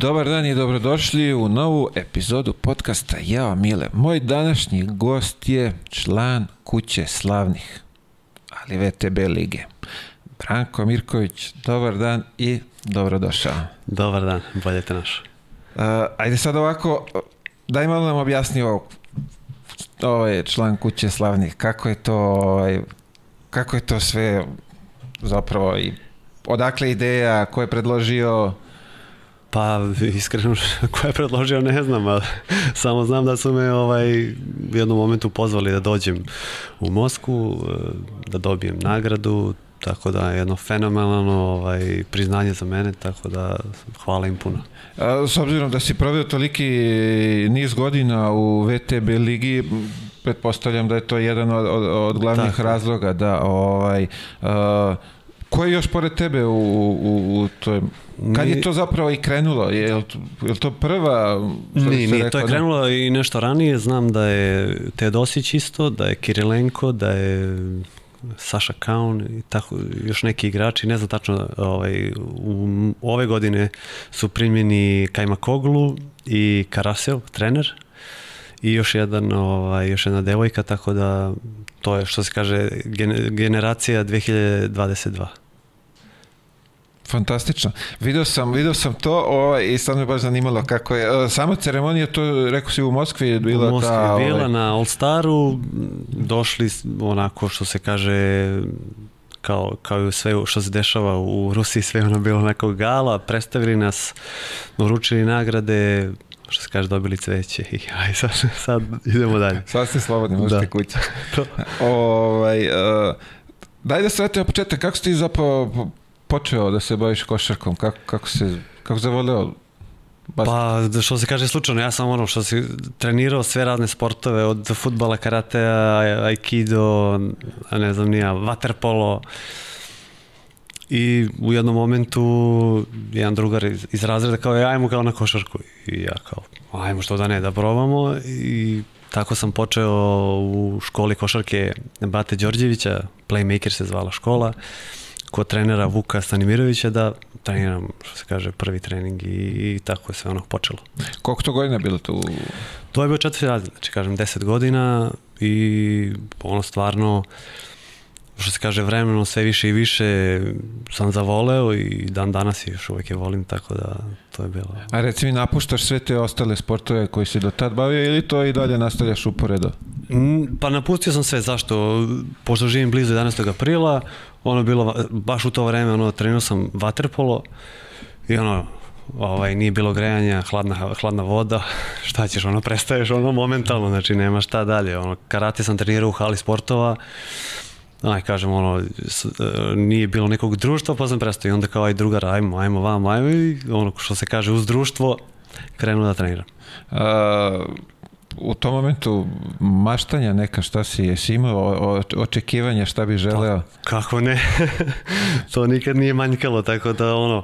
Dobar dan i dobrodošli u novu epizodu podcasta Jao Mile. Moj današnji gost je član kuće slavnih, ali VTB lige. Branko Mirković, dobar dan i dobrodošao. Dobar dan, bolje te naš. Uh, ajde sad ovako, daj malo nam objasni ovo, ovo je član kuće slavnih, kako je to, ovaj, kako je to sve zapravo i odakle ideja, ko je predložio, Pa iskreno ko je predložio ne znam, ali samo znam da su me ovaj, u jednom momentu pozvali da dođem u Moskvu, eh, da dobijem nagradu, tako da je jedno fenomenalno ovaj, priznanje za mene, tako da hvala im puno. A, S obzirom da si proveo toliki niz godina u VTB ligi, pretpostavljam da je to jedan od, od, od glavnih Tako. razloga da ovaj a, ko je još pored tebe u, u, u toj kad je to zapravo i krenulo? Je li to, je li to prva Nije, nije, to je da- krenulo i nešto ranije, znam da je Teodosić isto, da je Kirilenko, da je Saša Kaun i tako još neki igrači, ne znam tačno, ovaj, u, ove godine su primljeni Kajma Koglu i Karasev, trener i još jedan ovaj još jedna devojka tako da to je što se kaže gen- generacija 2022. Fantastično. Video sam, video sam to ovaj, i sad me baš zanimalo kako je. e, Sama ceremonija, to rekao si u Moskvi je bila U Moskvi ta... je bila ovaj, na All Staru, došli onako što se kaže kao, kao i sve što se dešava u Rusiji, sve ono bilo onako gala, predstavili nas, uručili nagrade, što se kaže, dobili cveće i aj sad, sad idemo dalje. Sad ste slobodni, možete Da. kući. Ovaj, uh, daj da se vratimo na početak, kako si ti zapravo počeo da se baviš košarkom? Kako, kako se, kako zavoleo? Bas... Pa, da što se kaže slučajno, ja sam ono što se trenirao sve razne sportove, od futbala, karatea, aikido, ne znam nija, vaterpolo. I u jednom momentu jedan drugar iz, iz razreda kao, "E, ajmo kao na košarku. I ja kao, ajmo što da ne, da probamo. I tako sam počeo u školi košarke Bate Đorđevića, Playmaker se zvala škola, kod trenera Vuka Stanimirovića da treniram, što se kaže, prvi trening i, i tako je sve ono počelo. Koliko to godina bilo tu? To je bio četvrti razred, znači kažem 10 godina i ono stvarno što se kaže vremenom sve više i više sam zavoleo i dan danas još uvijek je volim, tako da to je bilo. A reci mi, napuštaš sve te ostale sportove koji si do tad bavio ili to i dalje nastavljaš uporedo? Mm, Pa napustio sam sve, zašto? Pošto živim blizu 11. aprila, ono bilo, baš u to vreme, ono, trenirao sam vaterpolo i ono, ovaj, nije bilo grejanja, hladna, hladna voda, šta ćeš, ono, prestaješ, ono, momentalno, znači, nema šta dalje, ono, karate sam trenirao u hali sportova, aj kažem ono e, nije bilo nekog društva pa sam prestao i onda kao aj drugar ajmo ajmo vamo ajmo i ono što se kaže uz društvo krenuo da treniram. A, u tom momentu maštanja neka šta si, jesi imao očekivanja šta bi želeo? Kako ne? to nikad nije manjkalo, tako da ono,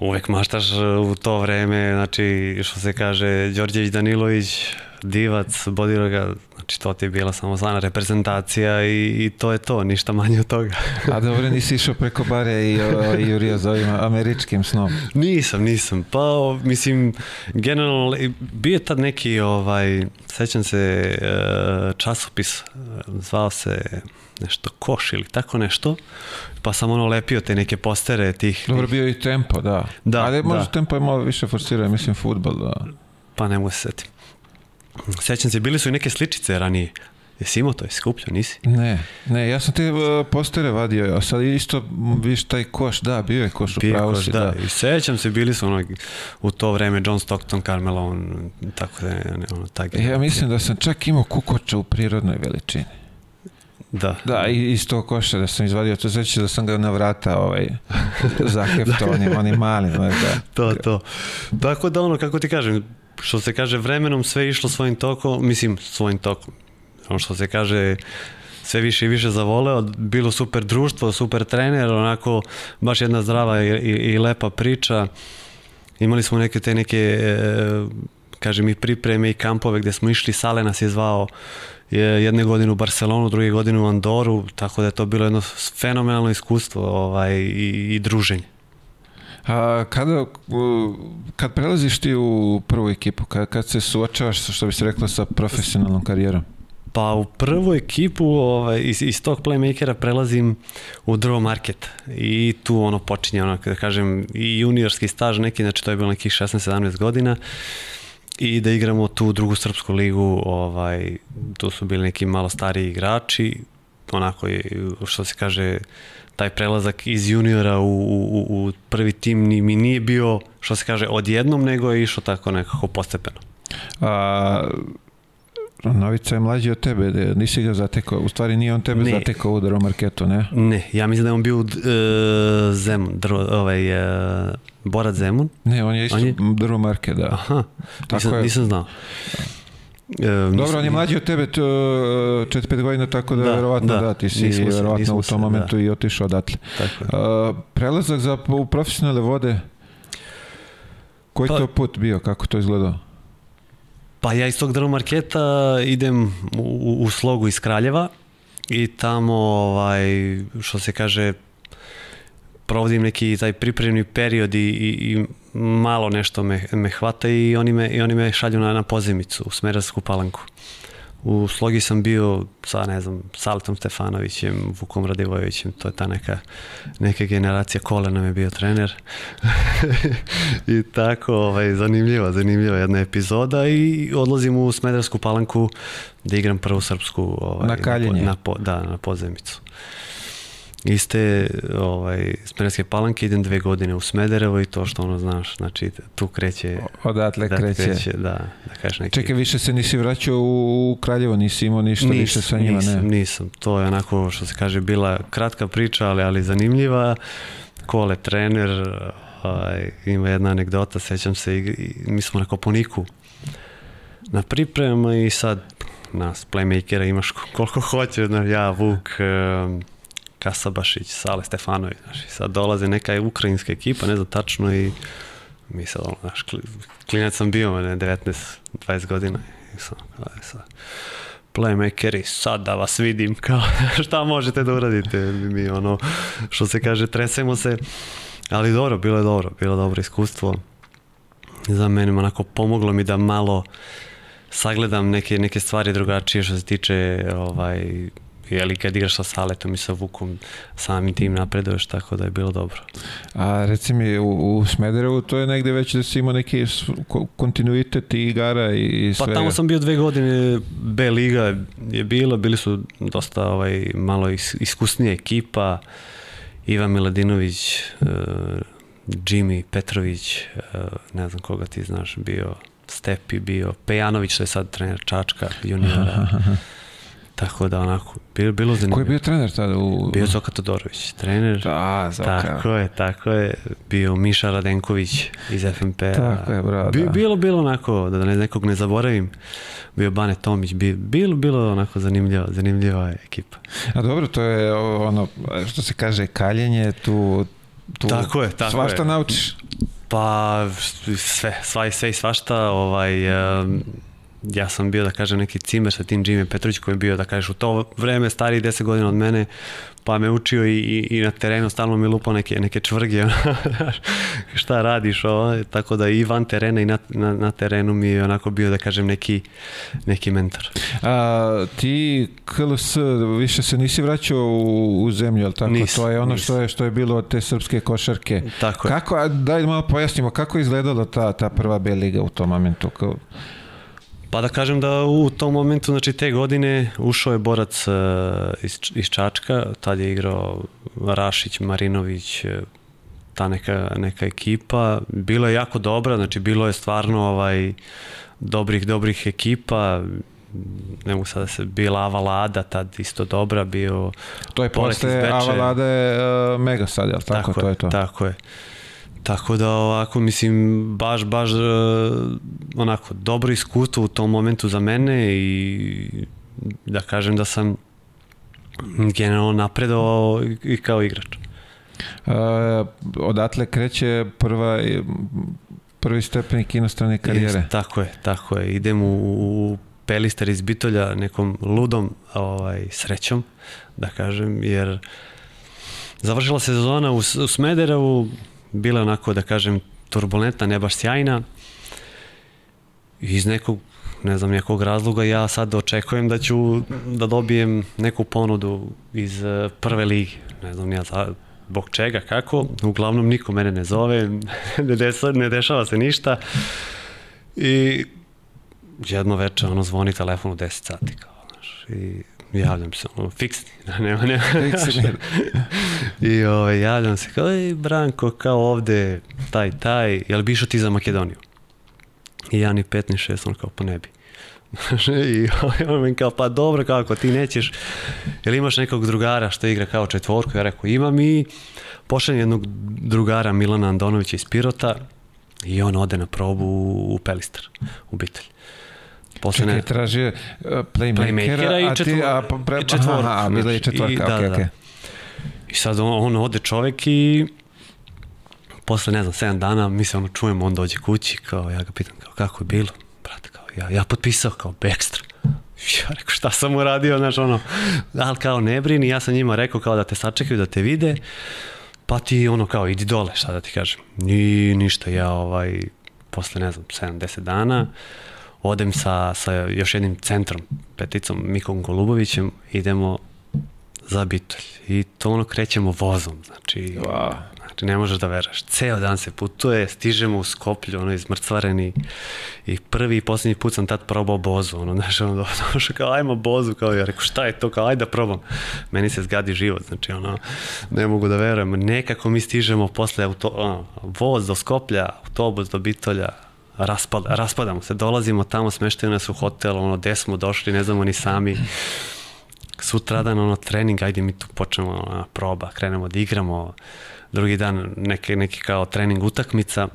uvek maštaš u to vreme, znači što se kaže Đorđević Danilović, divac, bodiroga, znači to ti je bila samo sana reprezentacija i, i to je to, ništa manje od toga. A dobro, nisi išao preko bare i, o, i jurio za ovim američkim snom. nisam, nisam, pa o, mislim, generalno, bio je tad neki, ovaj, sećam se, e, časopis, e, zvao se nešto Koš ili tako nešto, pa sam ono lepio te neke postere tih, Dobro, bio i tempo, da. Da, Ali možda da. tempo je malo više forsirao, mislim, futbol, da. pa ne mogu se setim. Sećam se, bili su i neke sličice ranije. Jesi imao to, jesi skupljao, nisi? Ne, ne, ja sam te uh, postere vadio, a sad isto m, vidiš taj koš, da, bio je koš, Bio upravo koš, si, da. da. I sećam se, bili su ono, u to vreme John Stockton, Carmelo, on, tako da, ne, ono, taj Ja mislim da sam čak imao kukoča u prirodnoj veličini. Da. Da, i iz tog koša da sam izvadio, to znači da sam ga na vrata ovaj, zaheftao onim, onim malim, da. To, to. Tako da ono, kako ti kažem, što se kaže, vremenom sve išlo svojim tokom, mislim, svojim tokom. Ono što se kaže, sve više i više zavoleo, bilo super društvo, super trener, onako baš jedna zdrava i, i, i lepa priča. Imali smo neke te neke, e, kažem i pripreme i kampove gde smo išli, Sale nas je zvao je jedne godine u Barcelonu, druge godine u Andoru, tako da je to bilo jedno fenomenalno iskustvo ovaj, i, i druženje. A kada, u- kad prelaziš ti u prvu ekipu, kad, kad se suočavaš, što bi se reklo, sa profesionalnom karijerom? Pa u prvu ekipu ovaj, iz, iz tog playmakera prelazim u drvo market i tu ono počinje ono, da kažem, i juniorski staž neki, znači to je bilo nekih 16-17 godina i da igramo tu drugu srpsku ligu, ovaj, tu su bili neki malo stariji igrači, onako je, što se kaže, taj prelazak iz juniora u, u, u prvi tim ni, mi nije bio, što se kaže, odjednom, nego je išao tako nekako postepeno. A, Novica je mlađi od tebe, da nisi ga zatekao, u stvari nije on tebe Ne. zatekao u marketu, ne? Ne, ja mislim da je on bio uh, Zemun, drvo, ovaj, uh, Borat Zemun. Ne, on je isto On je- drvo market, da. Aha, nisam, je. nisam znao. E, Dobro, on je mlađi od tebe to, 4-5 godina, tako da, Da, verovatno da, da, ti si nismo verovatno nismo u tom momentu da. i otišao odatle. Tako je. A, prelazak za, u profesionalne vode, koji Pa- to put bio, kako to izgledao? Pa ja iz tog drvo marketa idem u, u slogu iz Kraljeva i tamo, ovaj, što se kaže, provodim neki taj pripremni period i, i, i malo nešto me, me hvata i oni me, i oni me šalju na, na pozemicu u Smerarsku palanku. U slogi sam bio sa, ne znam, Saletom Stefanovićem, Vukom Radivojevićem, to je ta neka, neka generacija, Kole nam je bio trener. I tako, ovaj, zanimljiva, zanimljiva jedna epizoda i odlazim u Smedersku palanku da igram prvu srpsku ovaj, Na kaljenje. Na, po, da, na pozemicu. Iste ovaj, Smederske palanke idem dve godine u Smederevo i to što ono znaš, znači tu kreće, Odatle da, kreće. kreće da, da kažeš neki... Čekaj, više se nisi vraćao u Kraljevo, nisi imao ništa više sa njima, nisam, ne? nisam. To je onako što se kaže bila kratka priča, ali, ali zanimljiva. Kole trener, ovaj, ima jedna anegdota, sećam se, i, i, mi smo na Koponiku na pripremama i sad nas playmakera imaš koliko hoće, znaš, ja, Vuk, em, Kasabašić, Sale Stefanović, znaš, sad dolaze neka ukrajinska ekipa, ne znam tačno i mi sad, ono, znaš, kli- klinac sam bio, ne, 19-20 godina i sam, aj, sad, playmakeri, sad da vas vidim, kao, šta možete da uradite, mi ono, što se kaže, tresemo se, ali dobro, bilo je dobro, bilo je dobro iskustvo, za mene onako pomoglo mi da malo sagledam neke, neke stvari drugačije što se tiče ovaj, jeli kad igraš sa Saletom i sa Vukom samim tim napreduješ, tako da je bilo dobro. A reci mi, u, u Smederevu to je negde već da si imao neki kontinuitet i igara i, i Pa svega. tamo sam bio dve godine, B liga je bila, bili su dosta ovaj, malo is, iskusnija ekipa, Ivan Miladinović, uh, Jimmy Petrović, uh, ne znam koga ti znaš, bio Stepi, bio Pejanović, što je sad trener Čačka, juniora. Tako da onako, bilo, bilo zanimljivo. Ko je bio trener tada? U... Bio Zoka Todorović, trener. Da, Zoka. Tako je, tako je. Bio Miša Radenković iz FNP-a. Tako je, bravo, Bi, da. Bilo, bilo onako, da ne, nekog ne zaboravim, bio Bane Tomić, bi, bilo, bilo onako zanimljiva, zanimljiva ekipa. A dobro, to je ono, što se kaže, kaljenje, tu, tu Tako je, tako svašta je. naučiš. Pa sve, sva i sve i svašta, ovaj, um, ja sam bio da kažem neki cimer sa tim Jimmy Petrović koji je bio da kažeš u to vreme stariji 10 godina od mene pa me učio i, i, i na terenu stalno mi lupao neke, neke čvrge šta radiš ovo, tako da i van terena i na, na, na terenu mi je onako bio da kažem neki, neki mentor. A, ti KLS više se nisi vraćao u, u zemlju, jel tako? Nisam, to je ono nisam. što je što je bilo od te srpske košarke. Tako je. Kako, daj malo pojasnimo, kako je izgledala ta, ta prva B liga u tom momentu? Kao, Pa da kažem da u tom momentu, znači te godine, ušao je borac uh, iz, iz Čačka, tad je igrao Rašić, Marinović, eh, ta neka, neka ekipa. Bila je jako dobra, znači bilo je stvarno ovaj, dobrih, dobrih ekipa, ne mogu sada se, bila Avalada, tad isto dobra, bio to je posle. Avalade uh, Mega sad, jel tako? to je to. Tako je. Tako da ovako mislim baš baš e, onako dobro iskustvo u tom momentu za mene i da kažem da sam generalno napredovao i- kao igrač. Uh, odatle kreće prva, prvi stepenik inostrane karijere. Jest, tako je, tako je. Idem u, u Pelister iz Bitolja nekom ludom ovaj, srećom, da kažem, jer završila se sezona u, u Smederevu, bila onako, da kažem, turbulentna, ne baš sjajna. Iz nekog, ne znam, nekog razloga ja sad očekujem da ću da dobijem neku ponudu iz eh, prve ligi. Ne znam, ja za, zbog čega, kako. Uglavnom niko mene ne zove, ne, desa, ne dešava se ništa. I jedno veče ono zvoni telefon u 10 sati kao, znaš, i javljam se, ono, fiksni, nema, nema. Fiksni. I ovaj, javljam se, kao, ej, Branko, kao ovde, taj, taj, jel bi išao ti za Makedoniju? I ja ni pet, ni šest, on kao, pa ne bi. I on mi kao, pa dobro, kako ti nećeš, jel imaš nekog drugara što igra kao četvorku? Ja rekao, imam i pošaljem jednog drugara Milana Andonovića iz Pirota i on ode na probu u Pelistar, u Bitelj. Posle Čekaj, ne- tražio uh, playmakera, Playmakera i a ti, četvor- a pre, i aha, a bila je znači, četvorka, i- da, okej, da. okej. I sad on, on ode čovek i posle, ne znam, 7 dana, mi se ono čujemo, on dođe kući, kao, ja ga pitam, kao, kako je bilo? Brate, kao, ja, ja potpisao kao Bekstra. Ja rekao, šta sam uradio, znaš, ono, ali kao ne brini, ja sam njima rekao kao da te sačekaju, da te vide, pa ti ono kao, idi dole, šta da ti kažem. Ni, ništa, ja ovaj, posle, ne znam, 7-10 dana, odem sa, sa još jednim centrom, peticom Mikom Golubovićem, idemo za Bitolj. I to ono krećemo vozom, znači, Wow. znači ne možeš da veraš. Ceo dan se putuje, stižemo u Skoplju, ono izmrcvareni i prvi i posljednji put sam tad probao bozu, ono, znaš, ono, došao kao, ajmo bozu, kao, ja rekao, šta je to, kao, ajde da probam. Meni se zgadi život, znači, ono, ne mogu da verujem. Nekako mi stižemo posle auto, ono, voz do Skoplja, autobus do Bitolja, raspada, raspadamo se, dolazimo tamo, smeštaju nas u hotel, ono, gde smo došli, ne znamo ni sami. Sutradan ono trening, ajde mi tu počnemo ona, proba, krenemo da igramo, drugi dan neke, neki kao trening utakmica,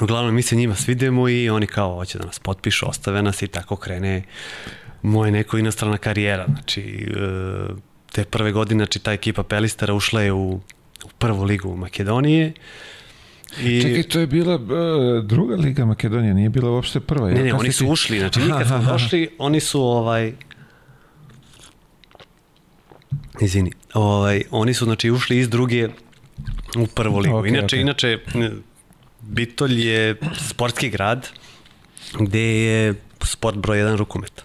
uglavnom mi se njima svidemo i oni kao hoće da nas potpišu, ostave nas i tako krene moja neko inostrana karijera, znači e, te prve godine, znači ta ekipa Pelistera ušla je u, u prvu ligu Makedonije i Čekaj, to je bila uh, druga liga Makedonije, nije bila uopšte prva. Ne, ne, oni su ti- ušli, znači mi kad smo došli, oni su ovaj Izvini, ovaj, oni su znači ušli iz druge u prvu ligu. Okej, inače, okej. inače Bitolj je sportski grad gde je sport broj jedan rukomet.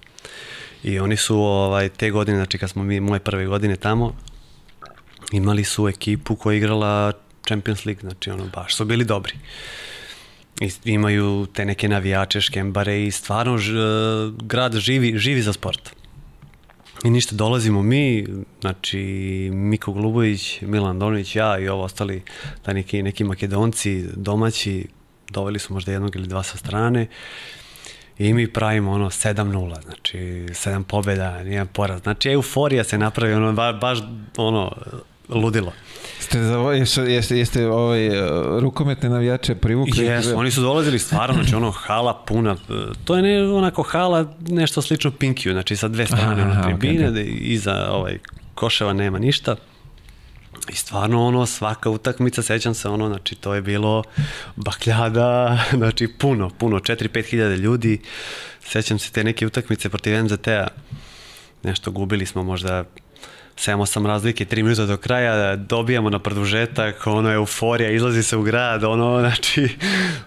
I oni su ovaj, te godine, znači kad smo mi moje prve godine tamo, imali su ekipu koja je igrala Champions League, znači ono baš su bili dobri. I imaju te neke navijače, škembare i stvarno ž, grad živi, živi za sport. I ništa, dolazimo mi, znači Miko Glubović, Milan Donović, ja i ovo ostali, da neki, neki makedonci, domaći, doveli su možda jednog ili dva sa strane i mi pravimo ono 7-0, znači 7 pobjeda, nijedan poraz. Znači euforija se napravi, ono ba, baš ono ludilo. Ste, za, jeste, jeste, jeste ovaj, uh, rukometne navijače privukli? Jesu, oni su dolazili stvarno, znači ono hala puna, e, to je ne, onako hala nešto slično Pinkiju, znači sa dve strane Aha, aha, tribine, okej, da iza ovaj, koševa nema ništa. I stvarno ono, svaka utakmica, sećam se ono, znači to je bilo bakljada, znači puno, puno, 4-5 hiljade ljudi. Sećam se te neke utakmice protiv MZT-a, nešto gubili smo možda 7-8 razlike, 3 minuta do kraja, dobijamo na produžetak, ono euforija, izlazi se u grad, ono, znači,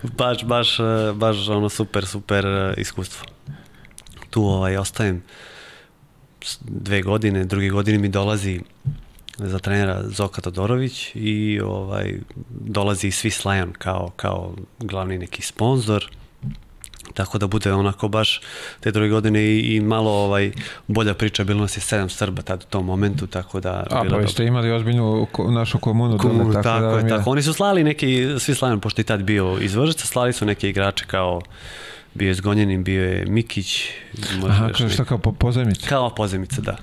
baš, baš, baš ono super, super eh, iskustvo. Tu ovaj, ostajem dve godine, druge godine mi dolazi za trenera Zoka Todorović i ovaj dolazi i Swiss Lion kao, kao glavni neki sponsor tako da bude onako baš te druge godine i, i malo ovaj bolja priča, bilo nas je sedam Srba tad u tom momentu, tako da A, pa vi ste imali ozbiljnu našu komunu. Ku, dole, tako, da tako vam je, tako. Oni su slali neki, svi slavni, pošto je tad bio izvožac, slali su neke igrače kao bio je Zgonjanin, bio je Mikić, Aha, kao šta kao po, pozajmice? kao pozemice, da.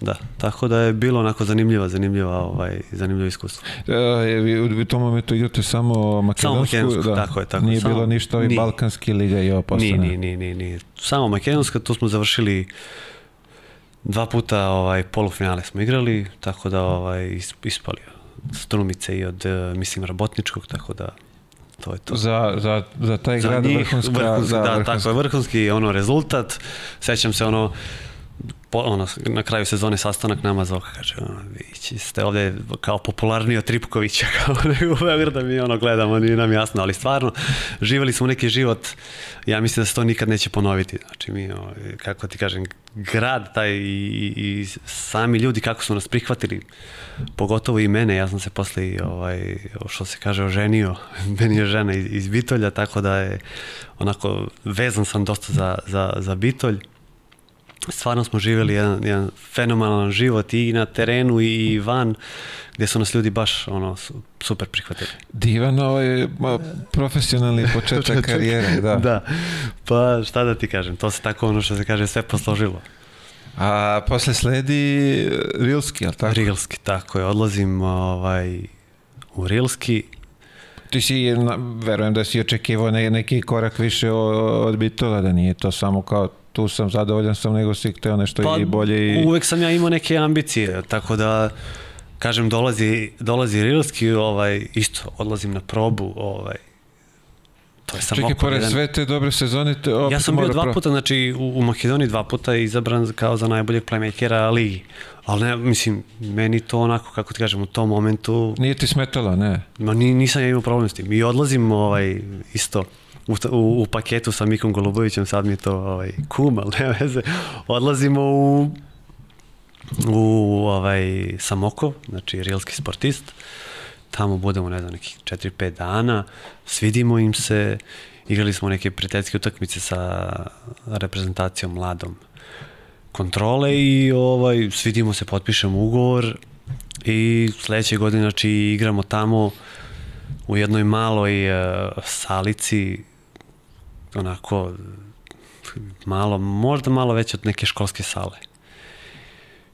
Da, tako da je bilo onako zanimljiva, zanimljiva, ovaj, zanimljivo iskustvo. E, u, tom momentu igrate samo makedonsku, makedonsku, da. tako je, tako. Nije Samo- bilo ništa ovi nije. balkanski liga i ovo postane. nije, nije, nije, nije. Samo makedonska, tu smo završili dva puta ovaj polufinale smo igrali, tako da ovaj is- ispali strumice i od eh, mislim rabotničkog, tako da to je to. Za, za, za taj Za grad njih vrhunska, vrhunski, da, da, vrhunska. tako je vrhunski ono rezultat. Sećam se ono po, ono, na kraju sezone sastanak nama Zoka kaže, ono, vi ste ovde kao popularniji od Tripkovića, kao u Beograda mi ono gledamo, nije nam jasno, ali stvarno, živali smo neki život, ja mislim da se to nikad neće ponoviti, znači mi, ono, kako ti kažem, grad taj i, i sami ljudi kako su nas prihvatili, pogotovo i mene, ja sam se posle, ovaj, što se kaže, oženio, meni je žena iz, iz Bitolja, tako da je onako vezan sam dosta za, za, za Bitolj, stvarno smo živjeli jedan, jedan fenomenalan život i na terenu i van gdje su nas ljudi baš ono super prihvatili. Divan ovaj profesionalni početak karijere, da. da. Pa šta da ti kažem, to se tako ono što se kaže sve posložilo. A posle sledi Rilski, je li tako? Rilski, tako je. Odlazim ovaj, u Rilski. Ti si, verujem da si očekivao neki korak više od Bitola, da nije to samo kao tu sam zadovoljan sam, nego si hteo nešto pa, i bolje. I... Uvek sam ja imao neke ambicije, tako da kažem dolazi, dolazi Rilski, ovaj, isto odlazim na probu, ovaj, To je samo Čekaj, pored jedan... sve te dobre sezone... Te opet ja sam bio dva pro... puta, znači u, u Makedoniji dva puta izabran kao za najboljeg playmakera ligi. Ali ne, mislim, meni to onako, kako ti kažem, u tom momentu... Nije ti smetalo, ne? Ma nisam ja imao problem s tim. I odlazim ovaj, isto u, u, u paketu sa Mikom Golubovićem, sad mi je to ovaj, kum, ali nema veze. Odlazimo u, u ovaj, Samokov, znači rilski sportist. Tamo budemo, ne znam, nekih 4-5 dana, svidimo im se, igrali smo neke prijateljske utakmice sa reprezentacijom mladom kontrole i ovaj, svidimo se, potpišemo ugovor i sledeće godine znači, igramo tamo u jednoj maloj uh, salici onako malo, možda malo veće od neke školske sale.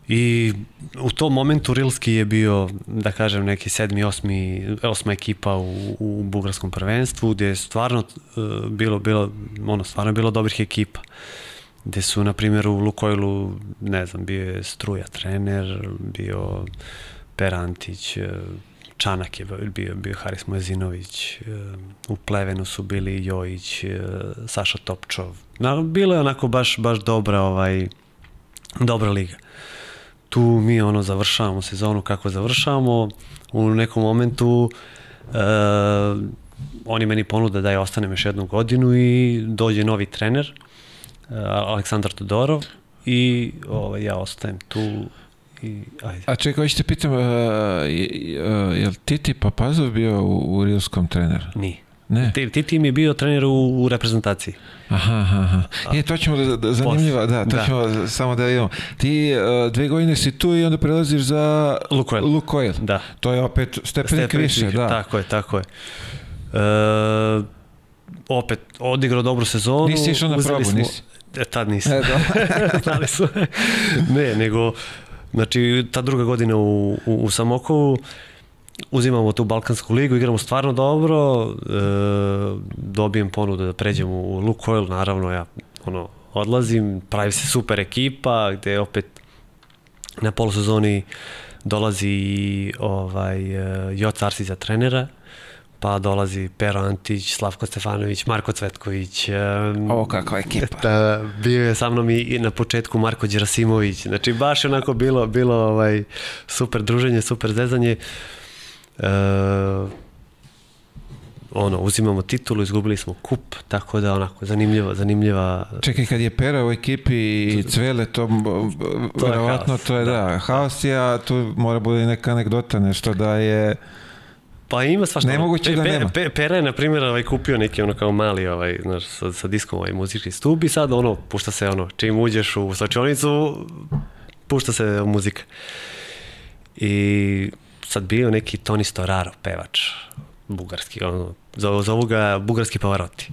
I u tom momentu Rilski je bio, da kažem, neki sedmi, osmi, osma ekipa u, u bugarskom prvenstvu, gde je stvarno uh, bilo, bilo, ono, stvarno bilo dobrih ekipa. Gde su, na primjer, u Lukojlu, ne znam, bio je Struja trener, bio Perantić, uh, Čanak je bio, bio Haris Mojezinović, e, u Plevenu su bili Jojić, e, Saša Topčov. Bilo je onako baš, baš dobra, ovaj, dobra liga. Tu mi ono završavamo sezonu kako završavamo. U nekom momentu uh, oni meni ponude da ja ostanem još jednu godinu i dođe novi trener, Aleksandar Todorov i ovaj, ja ostajem tu I, ajde. A čekaj, hoćete pitam, uh, je li Titi Papazov bio u, u Rilskom treneru? Nije. Ne. Titi mi je bio trener u, u reprezentaciji. Aha, aha, aha. E, to ćemo da, da zanimljivo, da, to da. ćemo samo da vidimo. Ti uh, dve godine si tu i onda prelaziš za Lukoil. Lukoil. Da. To je opet stepenik Stepen više, da. Tako je, tako je. Uh, opet odigrao dobru sezonu. Nisi išao na probu, smo, nisi? E, tad nisam. E, da. Znali su. ne, nego Znači, ta druga godina u, u, u Samokovu uzimamo tu Balkansku ligu, igramo stvarno dobro, e, dobijem ponudu da pređem u Lukoil, naravno ja ono, odlazim, pravi se super ekipa, gde opet na polusezoni dolazi ovaj, e, Joc Arsi trenera, pa dolazi Pero Antić, Slavko Stefanović, Marko Cvetković. Um, o, kakva ekipa. Da, bio je sa mnom i na početku Marko Đerasimović. Znači, baš je onako bilo, bilo ovaj, super druženje, super zezanje. Uh, ono, uzimamo titulu, izgubili smo kup, tako da onako zanimljiva, zanimljiva... Čekaj, kad je Pera u ekipi i Cvele, to, to verovatno to je, da, da haos je, a tu mora bude neka anegdota, nešto da je Pa ima svašta. Nemoguće pe, da nema. Pe, Pera je, na primjer, ovaj, kupio neki ono kao mali, ovaj, znaš, sa, sa diskom ovaj, muzički stup i sad ono, pušta se ono, čim uđeš u slačionicu, pušta se muzika. I sad bio neki Toni Storaro, pevač, bugarski, ono, zovu ga bugarski Pavarotti.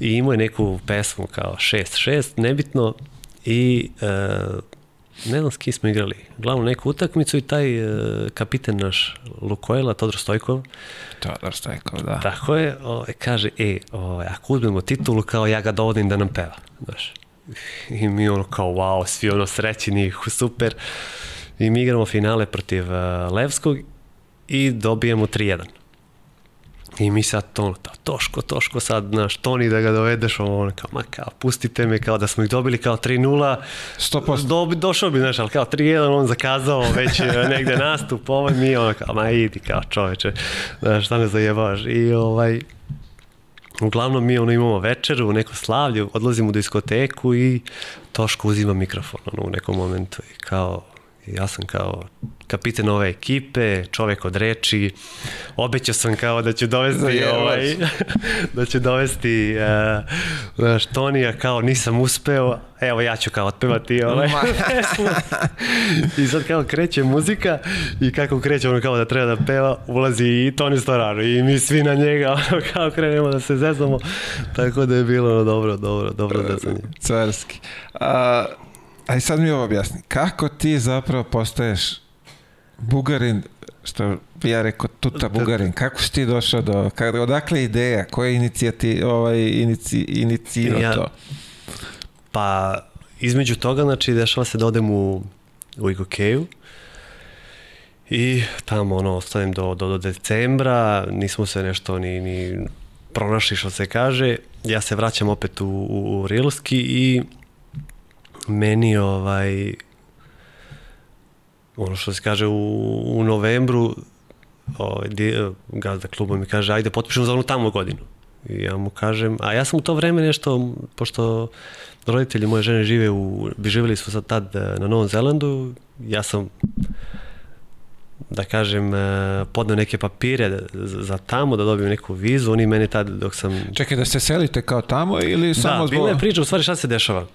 I imao je neku pesmu kao 6-6, nebitno, i uh, ne znam s kim smo igrali, glavno neku utakmicu i taj uh, kapiten naš Lukojla, Todor Stojkov. Todor Stojkov, da. Tako je, o, ovaj, kaže, e, o, ovaj, ako uzmemo titulu, kao ja ga dovodim da nam peva, znaš. I mi ono kao, wow, svi ono srećeni, super. I mi igramo finale protiv uh, Levskog i dobijemo 3-1. I mi sad to, ono, Toško, Toško sad, znaš, Toni da ga dovedeš, ono, kao, ma kao, pustite me, kao da smo ih dobili kao 3-0. 100%. Do, došao bi, znaš, ali kao 3-1, on zakazao već e, negde nastup, ovaj mi, ono, kao, ma idi, kao čoveče, znaš, šta me zajebavaš. I, ovaj, uglavnom mi ono imamo večeru, neko slavlje, odlazimo u diskoteku i Toško uzima mikrofon ono, u nekom momentu i kao, ja sam kao kapiten ove ekipe, čovek od reči, obećao sam kao da ću dovesti ovaj, da ću dovesti uh, Tonija kao nisam uspeo, evo ja ću kao otpevati ovaj. I sad kao kreće muzika i kako kreće ono kao da treba da peva, ulazi i Toni Storaro i mi svi na njega ono kao krenemo da se zezamo, tako da je bilo ono dobro, dobro, dobro zezanje. Carski. A, aj sad mi ovo objasni, kako ti zapravo postaješ Bugarin, što bi ja rekao tuta Bugarin, kako si ti došao do, kako, odakle ideja, koja je inicijati, ovaj, inici, inicijio ja, to? Pa, između toga, znači, dešava se da odem u, u Igokeju i tamo, ono, ostanem do, do, do decembra, nismo se nešto ni, ni pronašli, što se kaže, ja se vraćam opet u, u, u Rilski i meni, ovaj, ono što se kaže u, u novembru ovaj, gazda kluba mi kaže ajde potpišemo za onu tamo godinu. I ja mu kažem, a ja sam u to vreme nešto, pošto roditelji moje žene žive u, bi živjeli su sad tad eh, na Novom Zelandu, ja sam da kažem, eh, podneo neke papire za tamo, da dobijem neku vizu, oni meni tad dok sam... Čekaj, da se selite kao tamo ili da, samo zbog... Da, bila je priča, u stvari šta se dešava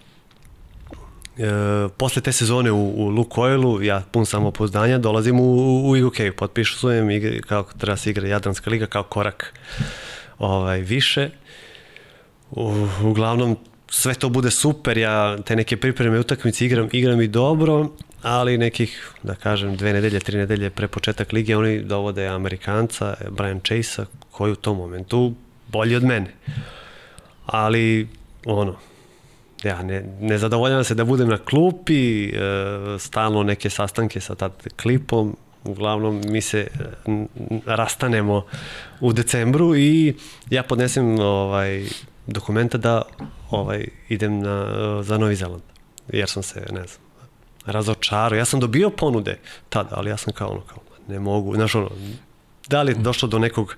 e, posle te sezone u, u Lukoilu, ja pun samopouzdanja, dolazim u, u UK, potpišu svojem igre, kao treba se igra Jadranska liga kao korak ovaj, više. U, uglavnom, sve to bude super, ja te neke pripreme utakmice igram, igram i dobro, ali nekih, da kažem, dve nedelje, tri nedelje pre početak lige, oni dovode Amerikanca, Brian Chase-a, koji u tom momentu bolji od mene. Ali, ono, ja ne, ne zadovoljam se da budem na klupi, e, stalno neke sastanke sa tad klipom, uglavnom mi se e, rastanemo u decembru i ja podnesem ovaj dokumenta da ovaj idem na, za Novi Zeland, jer sam se, ne znam, razočarao. Ja sam dobio ponude tada, ali ja sam kao ono, kao, ne mogu, znaš ono, da li je došlo do nekog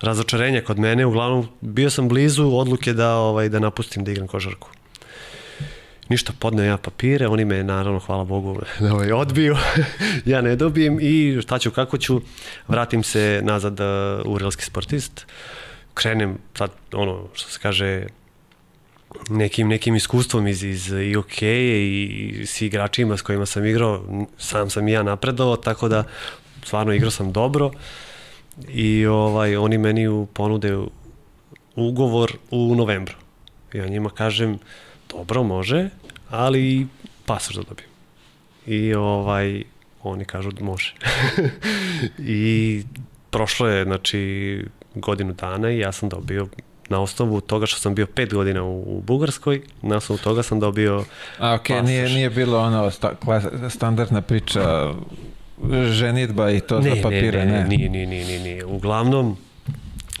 razočarenja kod mene, uglavnom bio sam blizu odluke da ovaj da napustim da igram košarku ništa, podneo ja papire, oni me naravno, hvala Bogu, ovaj, odbiju, ja ne dobijem i šta ću, kako ću, vratim se nazad uh, u realski sportist, krenem sad, ono, što se kaže, nekim, nekim iskustvom iz, iz i ok i s igračima s kojima sam igrao, sam sam i ja napredovao, tako da stvarno igrao sam dobro. I ovaj, oni meni ponude ugovor u novembru. Ja njima kažem, dobro, može, ali pasoš da dobijem. I ovaj, oni kažu da može. I prošlo je, znači, godinu dana i ja sam dobio na osnovu toga što sam bio pet godina u, u Bugarskoj, na osnovu toga sam dobio A ok, pasoš. nije, nije bilo ono sta, klas, standardna priča ženitba i to ne, za papire, ne? Ne, ne, nije, nije, nije, nije, nije. Uglavnom,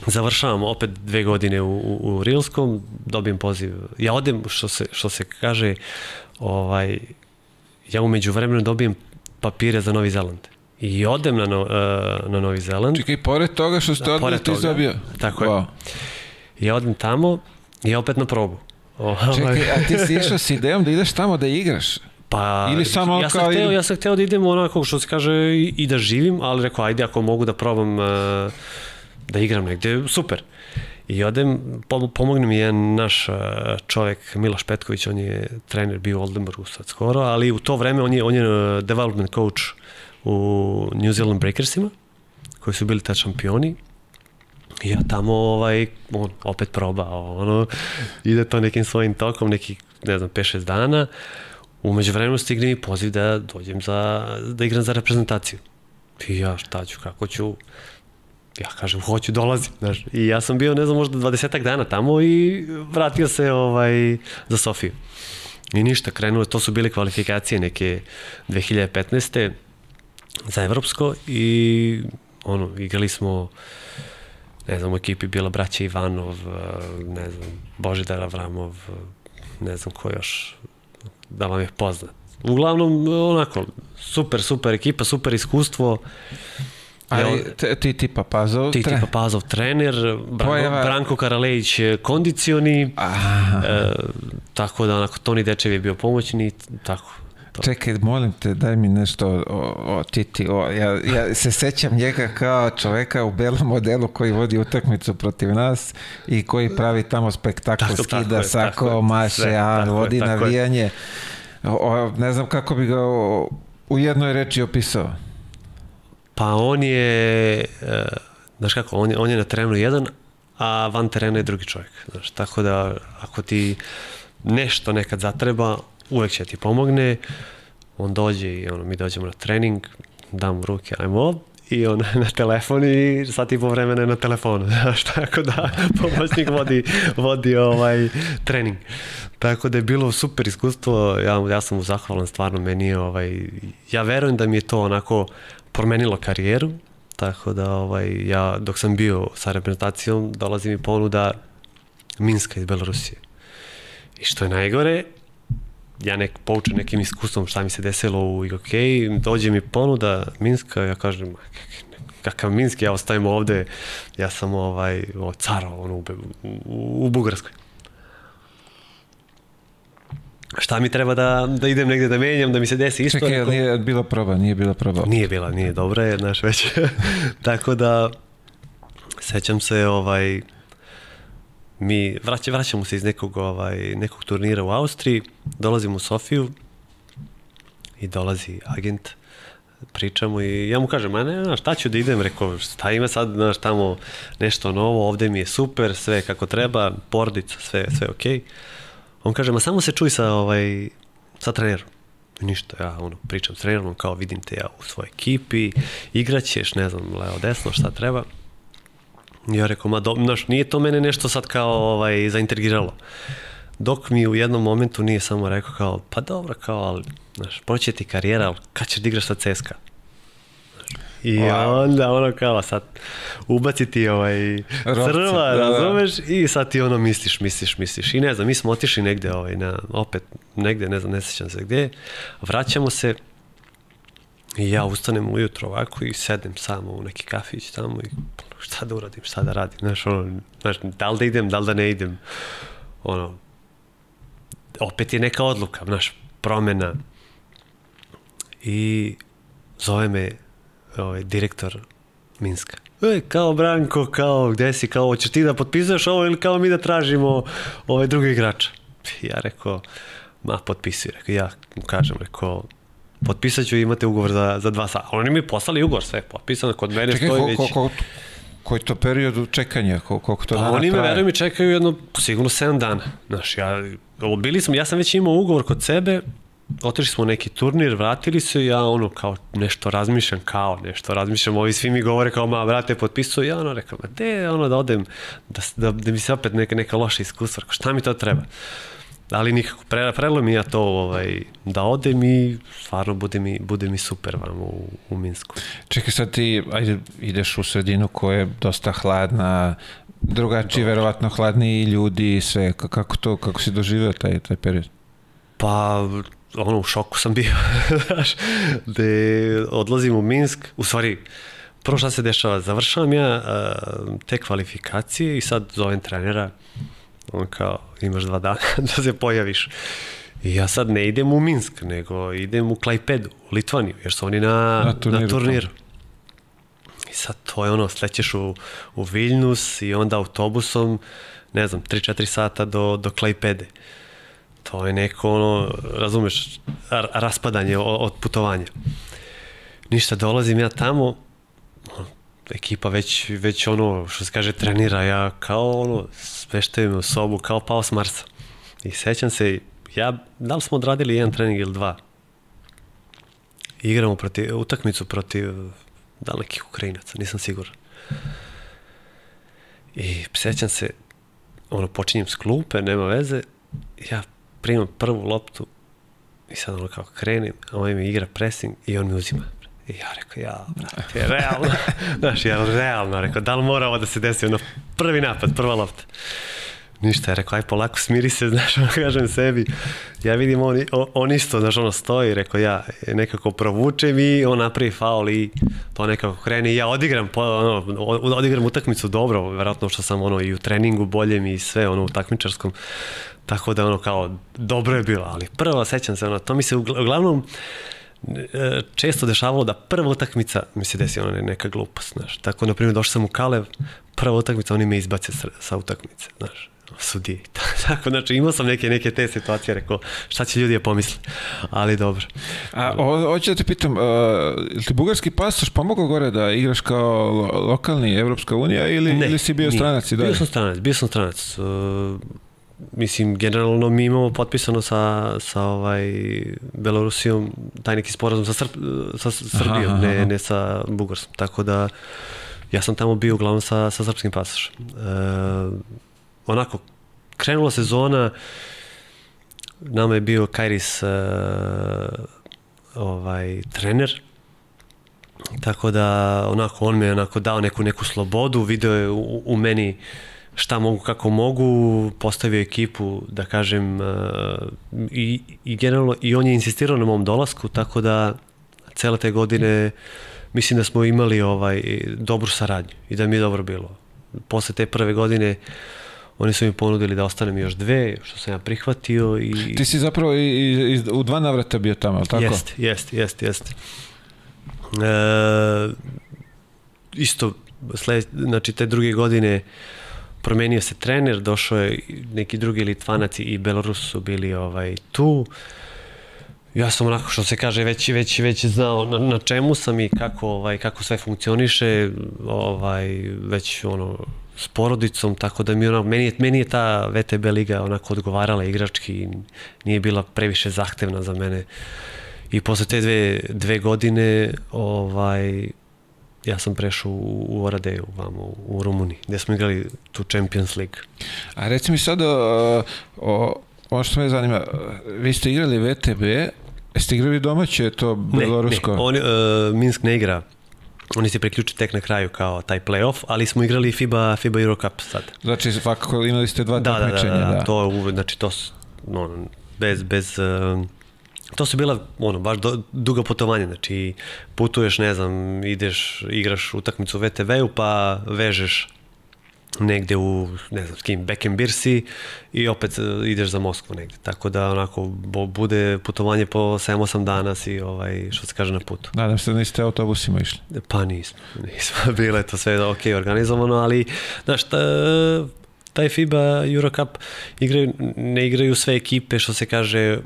završavam opet dve godine u, u, u Rilskom, dobijem poziv. Ja odem, što se, što se kaže, ovaj, ja umeđu vremenu dobijem papire za Novi Zeland. I odem na, no, uh, na Novi Zeland. Čekaj, pored toga što ste da, odmah ti dobio? Tako wow. je. Ja odem tamo i opet na probu. Ovaj. Čekaj, a ti si išao s idejom da ideš tamo da igraš? Pa, Ili samo ja sam, kao hteo, ili... ja sam hteo da idem onako što se kaže i, i da živim, ali rekao ajde ako mogu da probam uh, da igram negde, super. I odem, pomogne mi jedan naš čovek, Miloš Petković, on je trener bio u Oldenburgu sad skoro, ali u to vreme on je, on je development coach u New Zealand Breakersima, koji su bili ta šampioni. I ja tamo ovaj, on opet probao, ono, ide to nekim svojim tokom, neki, ne znam, 5-6 dana. Umeđu vremenu stigne mi poziv da dođem za, da igram za reprezentaciju. I ja šta ću, kako ću, ja kažem, hoću, dolazim, znaš. I ja sam bio, ne znam, možda 20 dana tamo i vratio se ovaj, za Sofiju. I ništa, krenuo, to su bile kvalifikacije neke 2015. za Evropsko i ono, igrali smo ne znam, u ekipi bila braća Ivanov, ne znam, Božidar Avramov, ne znam ko još, da vam je poznat. Uglavnom, onako, super, super ekipa, super iskustvo. Ali ti tipa Pazov? Ti tipa Pazov trener, Branko, Pojava- Branko Karalejić kondicioni, Aha. e, tako da onako Toni Dečev je bio pomoćni, tako. To. Čekaj, molim te, daj mi nešto o, o, Titi. O, ja, ja se sećam njega kao čoveka u belom modelu koji vodi utakmicu protiv nas i koji pravi tamo spektakl, Tako, skida tako je, sako, tako maše, Sve, a tako je, vodi tako je. navijanje. O, o, ne znam kako bi ga u jednoj reči opisao. Pa on je, e, znaš kako, on je, on je na terenu jedan, a van terena je drugi čovjek. Znaš, tako da ako ti nešto nekad zatreba, uvek će ti pomogne, on dođe i ono, mi dođemo na trening, dam ruke, ajmo, i on na telefon i sat i po vremena je na telefonu, znaš, tako da pomoćnik vodi, vodi ovaj trening. Tako da je bilo super iskustvo, ja, ja sam mu zahvalan, stvarno meni je, ovaj, ja verujem da mi je to onako promenilo karijeru, tako da ovaj, ja dok sam bio sa reprezentacijom dolazi mi ponuda Minska iz Belorusije. I što je najgore, ja nek poučen nekim iskustvom šta mi se desilo u IGK, dođe mi ponuda Minska, ja kažem, "Ma, kak- kakav Minsk, ja ostajem ovde, ja sam ovaj, o, car ono, u, u, u Bugarskoj. Šta mi treba da, da idem negde da menjam, da mi se desi isto? Čekaj, nije bila proba, nije bila proba. Nije bila, nije dobra je, znaš već. Tako da, sećam se, ovaj, mi vraća, vraćamo se iz nekog, ovaj, nekog turnira u Austriji, dolazimo u Sofiju i dolazi agent, pričamo i ja mu kažem, a ne, šta ću da idem, rekao, šta ima sad, znaš, tamo nešto novo, ovde mi je super, sve kako treba, porodica, sve, sve okej. Okay. On kaže, ma samo se čuj sa, ovaj, sa trenerom. I ništa, ja ono, pričam s trenerom, kao vidim te ja u svojoj ekipi, igraćeš, ne znam, levo, desno, šta treba. Ja rekao, ma do, znaš, nije to mene nešto sad kao ovaj, zaintrigiralo. Dok mi u jednom momentu nije samo rekao kao, pa dobro, kao, ali, znaš, proće ti karijera, ali kad ćeš da igraš sa CSKA? I Wow. onda ono kao sad ubaci ti ovaj Ropce, crva, da, da. razumeš? I sad ti ono misliš, misliš, misliš. I ne znam, mi smo otišli negde, ovaj, na, opet negde, ne znam, ne sećam se gde. Vraćamo se i ja ustanem ujutro ovako i sedem samo u neki kafić tamo i šta da uradim, šta da radim, znaš, ono, znaš, da li da idem, da li da ne idem, ono, opet je neka odluka, znaš, promena i zove me ovaj, direktor Minska. E, kao Branko, kao gde si, kao hoćeš ti da potpisuješ ovo ili kao mi da tražimo ovaj drugi igrača. Ja rekao, ma potpisuj, rekao, ja mu kažem, rekao, potpisat ću, imate ugovor za, za dva sata. Oni mi poslali ugovor, sve potpisano, kod mene Čekaj, stoji ko, već... ko, ko, koji to period čekanja, ko, koliko to Pa dana oni me, verujem, mi čekaju jedno, sigurno 7 dana. Znaš, ja, bili smo, ja sam već imao ugovor kod sebe, otišli smo u neki turnir, vratili se, ja ono kao nešto razmišljam, kao nešto razmišljam, ovi svi mi govore kao, ma, brate, potpisuju, ja ono rekao, ma, de, ono da odem, da, da, da mi se opet neka, neka loša iskustva, šta mi to treba? Ali nikako, pre, prelo mi ja to ovaj, da odem i stvarno bude mi, bude mi super vam u, u Minsku. Čekaj, sad ti ajde, ideš u sredinu koja je dosta hladna, drugačiji, verovatno hladniji ljudi i sve. Ka- Kako to, kako si doživio taj, taj period? Pa, ono, u šoku sam bio, znaš, gde odlazim u Minsk, u stvari, prvo šta se dešava, završavam ja uh, te kvalifikacije i sad zovem trenera, on kao, imaš dva dana da se pojaviš. I ja sad ne idem u Minsk, nego idem u Klajpedu, u Litvaniju, jer su oni na, Na turniru. Na turniru. I sad to je ono, slećeš u, u Viljnus i onda autobusom, ne znam, 3-4 sata do, do Klajpede. To je neko, ono, razumeš, ra- raspadanje od putovanja. Ništa, dolazim ja tamo, ekipa već, već ono, što se kaže, trenira, ja kao ono, smeštajem u sobu, kao pao s Marsa. I sećam se, ja, da li smo odradili jedan trening ili dva? Igramo protiv, utakmicu protiv dalekih Ukrajinaca, nisam siguran. I sećam se, ono, počinjem s klupe, nema veze, ja primam prvu loptu i sad ono kao krenem, a ovaj mi igra pressing i on mi uzima. I ja rekao, ja, brate, realno. Znaš, ja realno, rekao, da li mora ovo da se desi, ono, prvi napad, prva lopta. Ništa, je rekao, aj polako smiri se, znaš, ono kažem sebi. Ja vidim, on, on isto, znaš, ono stoji, rekao, ja nekako provučem i on napravi faul i to nekako krene i ja odigram, ono, odigram utakmicu dobro, verovatno što sam ono i u treningu boljem i sve, ono, u takmičarskom. Tako da ono kao dobro je bilo, ali prvo sećam se, ono, to mi se uglavnom e, često dešavalo da prva utakmica mi se desi ono neka glupost, znaš. Tako, na primjer, došao sam u Kalev, prva utakmica, oni me izbace sa, sa utakmice, znaš sudije. Tako, znači imao sam neke, neke te situacije, rekao šta će ljudi da pomisli, ali dobro. A, hoću da te pitam, uh, ti bugarski pasoš pomogao gore da igraš kao lokalni Evropska unija ili, ne, ili si bio stranac i dalje? Bio sam stranac, bio sam stranac. Uh, mislim, generalno mi imamo potpisano sa, sa ovaj Belorusijom taj neki sporazum sa, Srp, sa Srbijom, aha, aha. ne, ne sa Bugarskom. Tako da ja sam tamo bio uglavnom sa, sa srpskim pasošem. Uh, onako, krenula sezona, nama je bio Kairis uh, ovaj, trener, tako da onako on mi je onako dao neku neku slobodu, video je u, u meni šta mogu, kako mogu, postavio ekipu, da kažem, uh, i, i generalno, i on je insistirao na mom dolasku, tako da cele te godine mislim da smo imali ovaj dobru saradnju i da mi je dobro bilo. Posle te prve godine Oni su mi ponudili da ostanem još dve, što sam ja prihvatio. I... Ti si zapravo i, i, u dva navrata bio tamo, ali tako? Jeste, jeste, jeste, jeste. E, isto, sled, znači te druge godine promenio se trener, došao je neki drugi Litvanac i Belorus su bili ovaj, tu. Ja sam onako što se kaže već već već znao na, na čemu sam i kako ovaj kako sve funkcioniše, ovaj već ono s porodicom, tako da mi ono, meni, je, meni je ta VTB liga onako odgovarala igrački, nije bila previše zahtevna za mene. I posle te dve, dve godine ovaj, ja sam prešao u, u Oradeju, vamo, u Rumuniji, gde smo igrali tu Champions League. A reci mi sad, o, o, ono što me zanima, vi ste igrali VTB, jeste igrali domaće to belorusko? Ne, ne, on, uh, Minsk ne igra Oni se priključi tek na kraju kao taj playoff, ali smo igrali FIBA, FIBA Euro Cup sad. Znači, svakako imali ste dva da, takmičenja. Da, da, da, da, to je znači to ono, bez, bez, uh, to su bila ono baš do, duga putovanja, znači putuješ, ne znam, ideš, igraš utakmicu u VTV-u pa vežeš negde u, ne znam s kim, i opet e, ideš za Moskvu negde. Tako da onako bude putovanje po 7-8 dana si, ovaj, što se kaže, na putu. Nadam se da niste autobusima išli. Pa nismo, nismo. Bilo je to sve ok organizovano, ali znaš, ta, taj FIBA Eurocup igraju, ne igraju sve ekipe, što se kaže,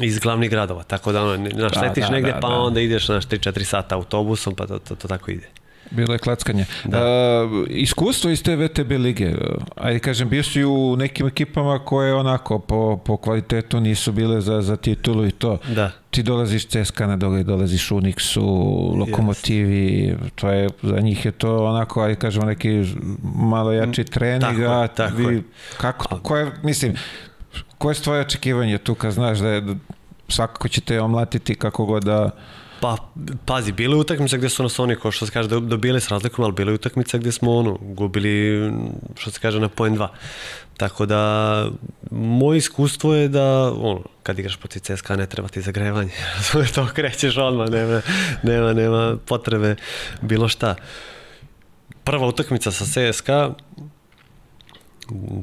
iz glavnih gradova, tako da ono, znaš, da, letiš da, negde, da, pa da. onda ideš, znaš, 3-4 sata autobusom, pa to, to, to tako ide. Bilo je klackanje. Da. Uh, iskustvo iz te VTB lige, ajde kažem, bio si u nekim ekipama koje onako po, po kvalitetu nisu bile za, za titulu i to. Da. Ti dolaziš CSKA na dole, dolaziš Unixu, Lokomotivi, yes. to je, za njih je to onako, ajde kažemo, neki malo jači trening, tako, a tako vi, kako, koje, mislim, koje je tvoje očekivanje tu kad znaš da je, svakako će te omlatiti kako god da Pa, pazi, bile utakmice gde su nas oni, kao što se kaže, dobili s razlikom, ali bile utakmice gde smo ono, gubili, što se kaže, na poen 2. Tako da, moje iskustvo je da, ono, kad igraš protiv CSKA ne treba ti zagrevanje. to krećeš odmah, nema, nema, nema potrebe bilo šta. Prva utakmica sa CSKA,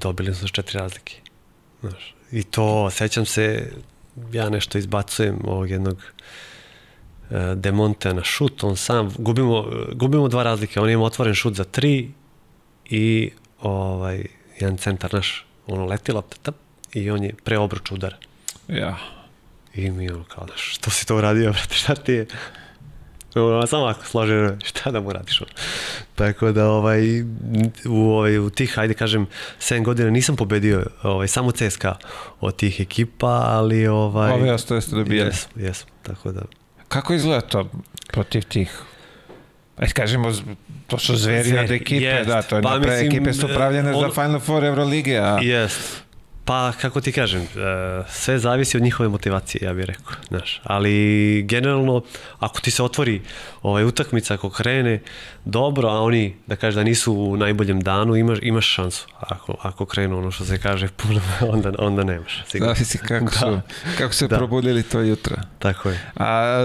dobili smo četiri razlike. Znaš, I to, sećam se, ja nešto izbacujem ovog jednog E, Demonte na šut, on sam, gubimo, gubimo dva razlike, on ima otvoren šut za tri i ovaj, jedan centar naš, ono leti lopta, tap, i on je preobruč udar. Ja. I mi ono kao, znaš, što si to uradio, brate, šta ti je? Samo ako složi, šta da mu radiš? Tako da, ovaj, u, ovaj, u tih, ajde kažem, 7 godina nisam pobedio ovaj, samo CSKA od tih ekipa, ali... Ovaj, Ove ostaje ste dobijali. Jesam, jesam, tako da... Kako izgleda to protiv tih Ajde kažemo, to su zveri od ekipe, jest. da, to je pa, napre, mislim, ekipe su pravljene on, za Final Four Eurolige, a... Jest. Pa, kako ti kažem, e, sve zavisi od njihove motivacije, ja bih rekao, znaš. Ali, generalno, ako ti se otvori ovaj, utakmica, ako krene dobro, a oni, da kaže da nisu u najboljem danu, imaš, imaš šansu. Ako, ako krenu ono što se kaže puno, onda, onda nemaš. Sigurno. Zavisi kako su, da. kako se da. probudili to jutro. Tako je. A,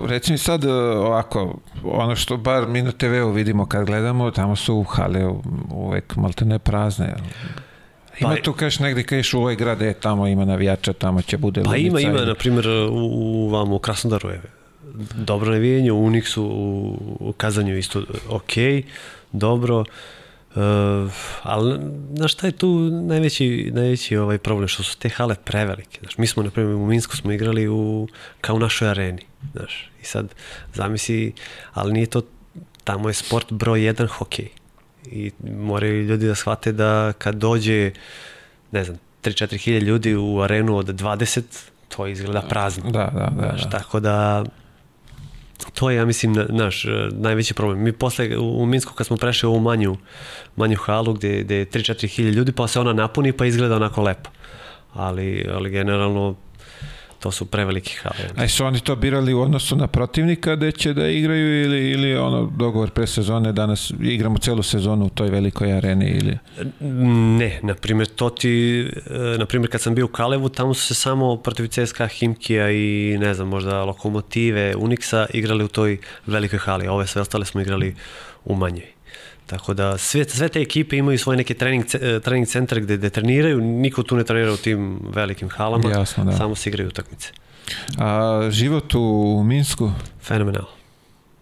reci mi sad ovako, ono što bar mi na TV-u vidimo kad gledamo, tamo su hale uvek malte ne prazne. Ima pa, tu kažeš negde kažeš u ovaj grad, je tamo ima navijača, tamo će bude Pa ima, ima, na primjer u, u vam u Krasnodaru je dobro navijenje, u Uniksu, u, u Kazanju isto ok, dobro, Uh, ali znaš šta je tu najveći, najveći ovaj problem, što su te hale prevelike. Znaš, mi smo, na primjer, u Minsku smo igrali u, kao u našoj areni. Znaš, I sad, zamisli, ali nije to, tamo je sport broj jedan hokej i moraju ljudi da shvate da kad dođe, ne znam, 3-4 hilje ljudi u arenu od 20, to izgleda prazno. Da, da, da. Znaš, da. Tako da, to je, ja mislim, naš najveći problem. Mi posle u Minsku kad smo prešli u ovu manju, manju halu gde, gde je 3-4 hilje ljudi, pa se ona napuni pa izgleda onako lepo. Ali, ali generalno to su preveliki hale. A su oni to birali u odnosu na protivnika da će da igraju ili, ili ono dogovor pre sezone danas igramo celu sezonu u toj velikoj areni ili? Ne, na primjer to ti, na primjer kad sam bio u Kalevu tamo su se samo protiv CSKA, Himkija i ne znam možda Lokomotive, Unixa igrali u toj velikoj hali, ove sve ostale smo igrali u manjoj. Tako da sve, sve te ekipe imaju svoje neke trening, e, trening centre gde, gde treniraju, niko tu ne trenira u tim velikim halama, Jasno, da. samo se igraju utakmice. A život u Minsku? Fenomenal.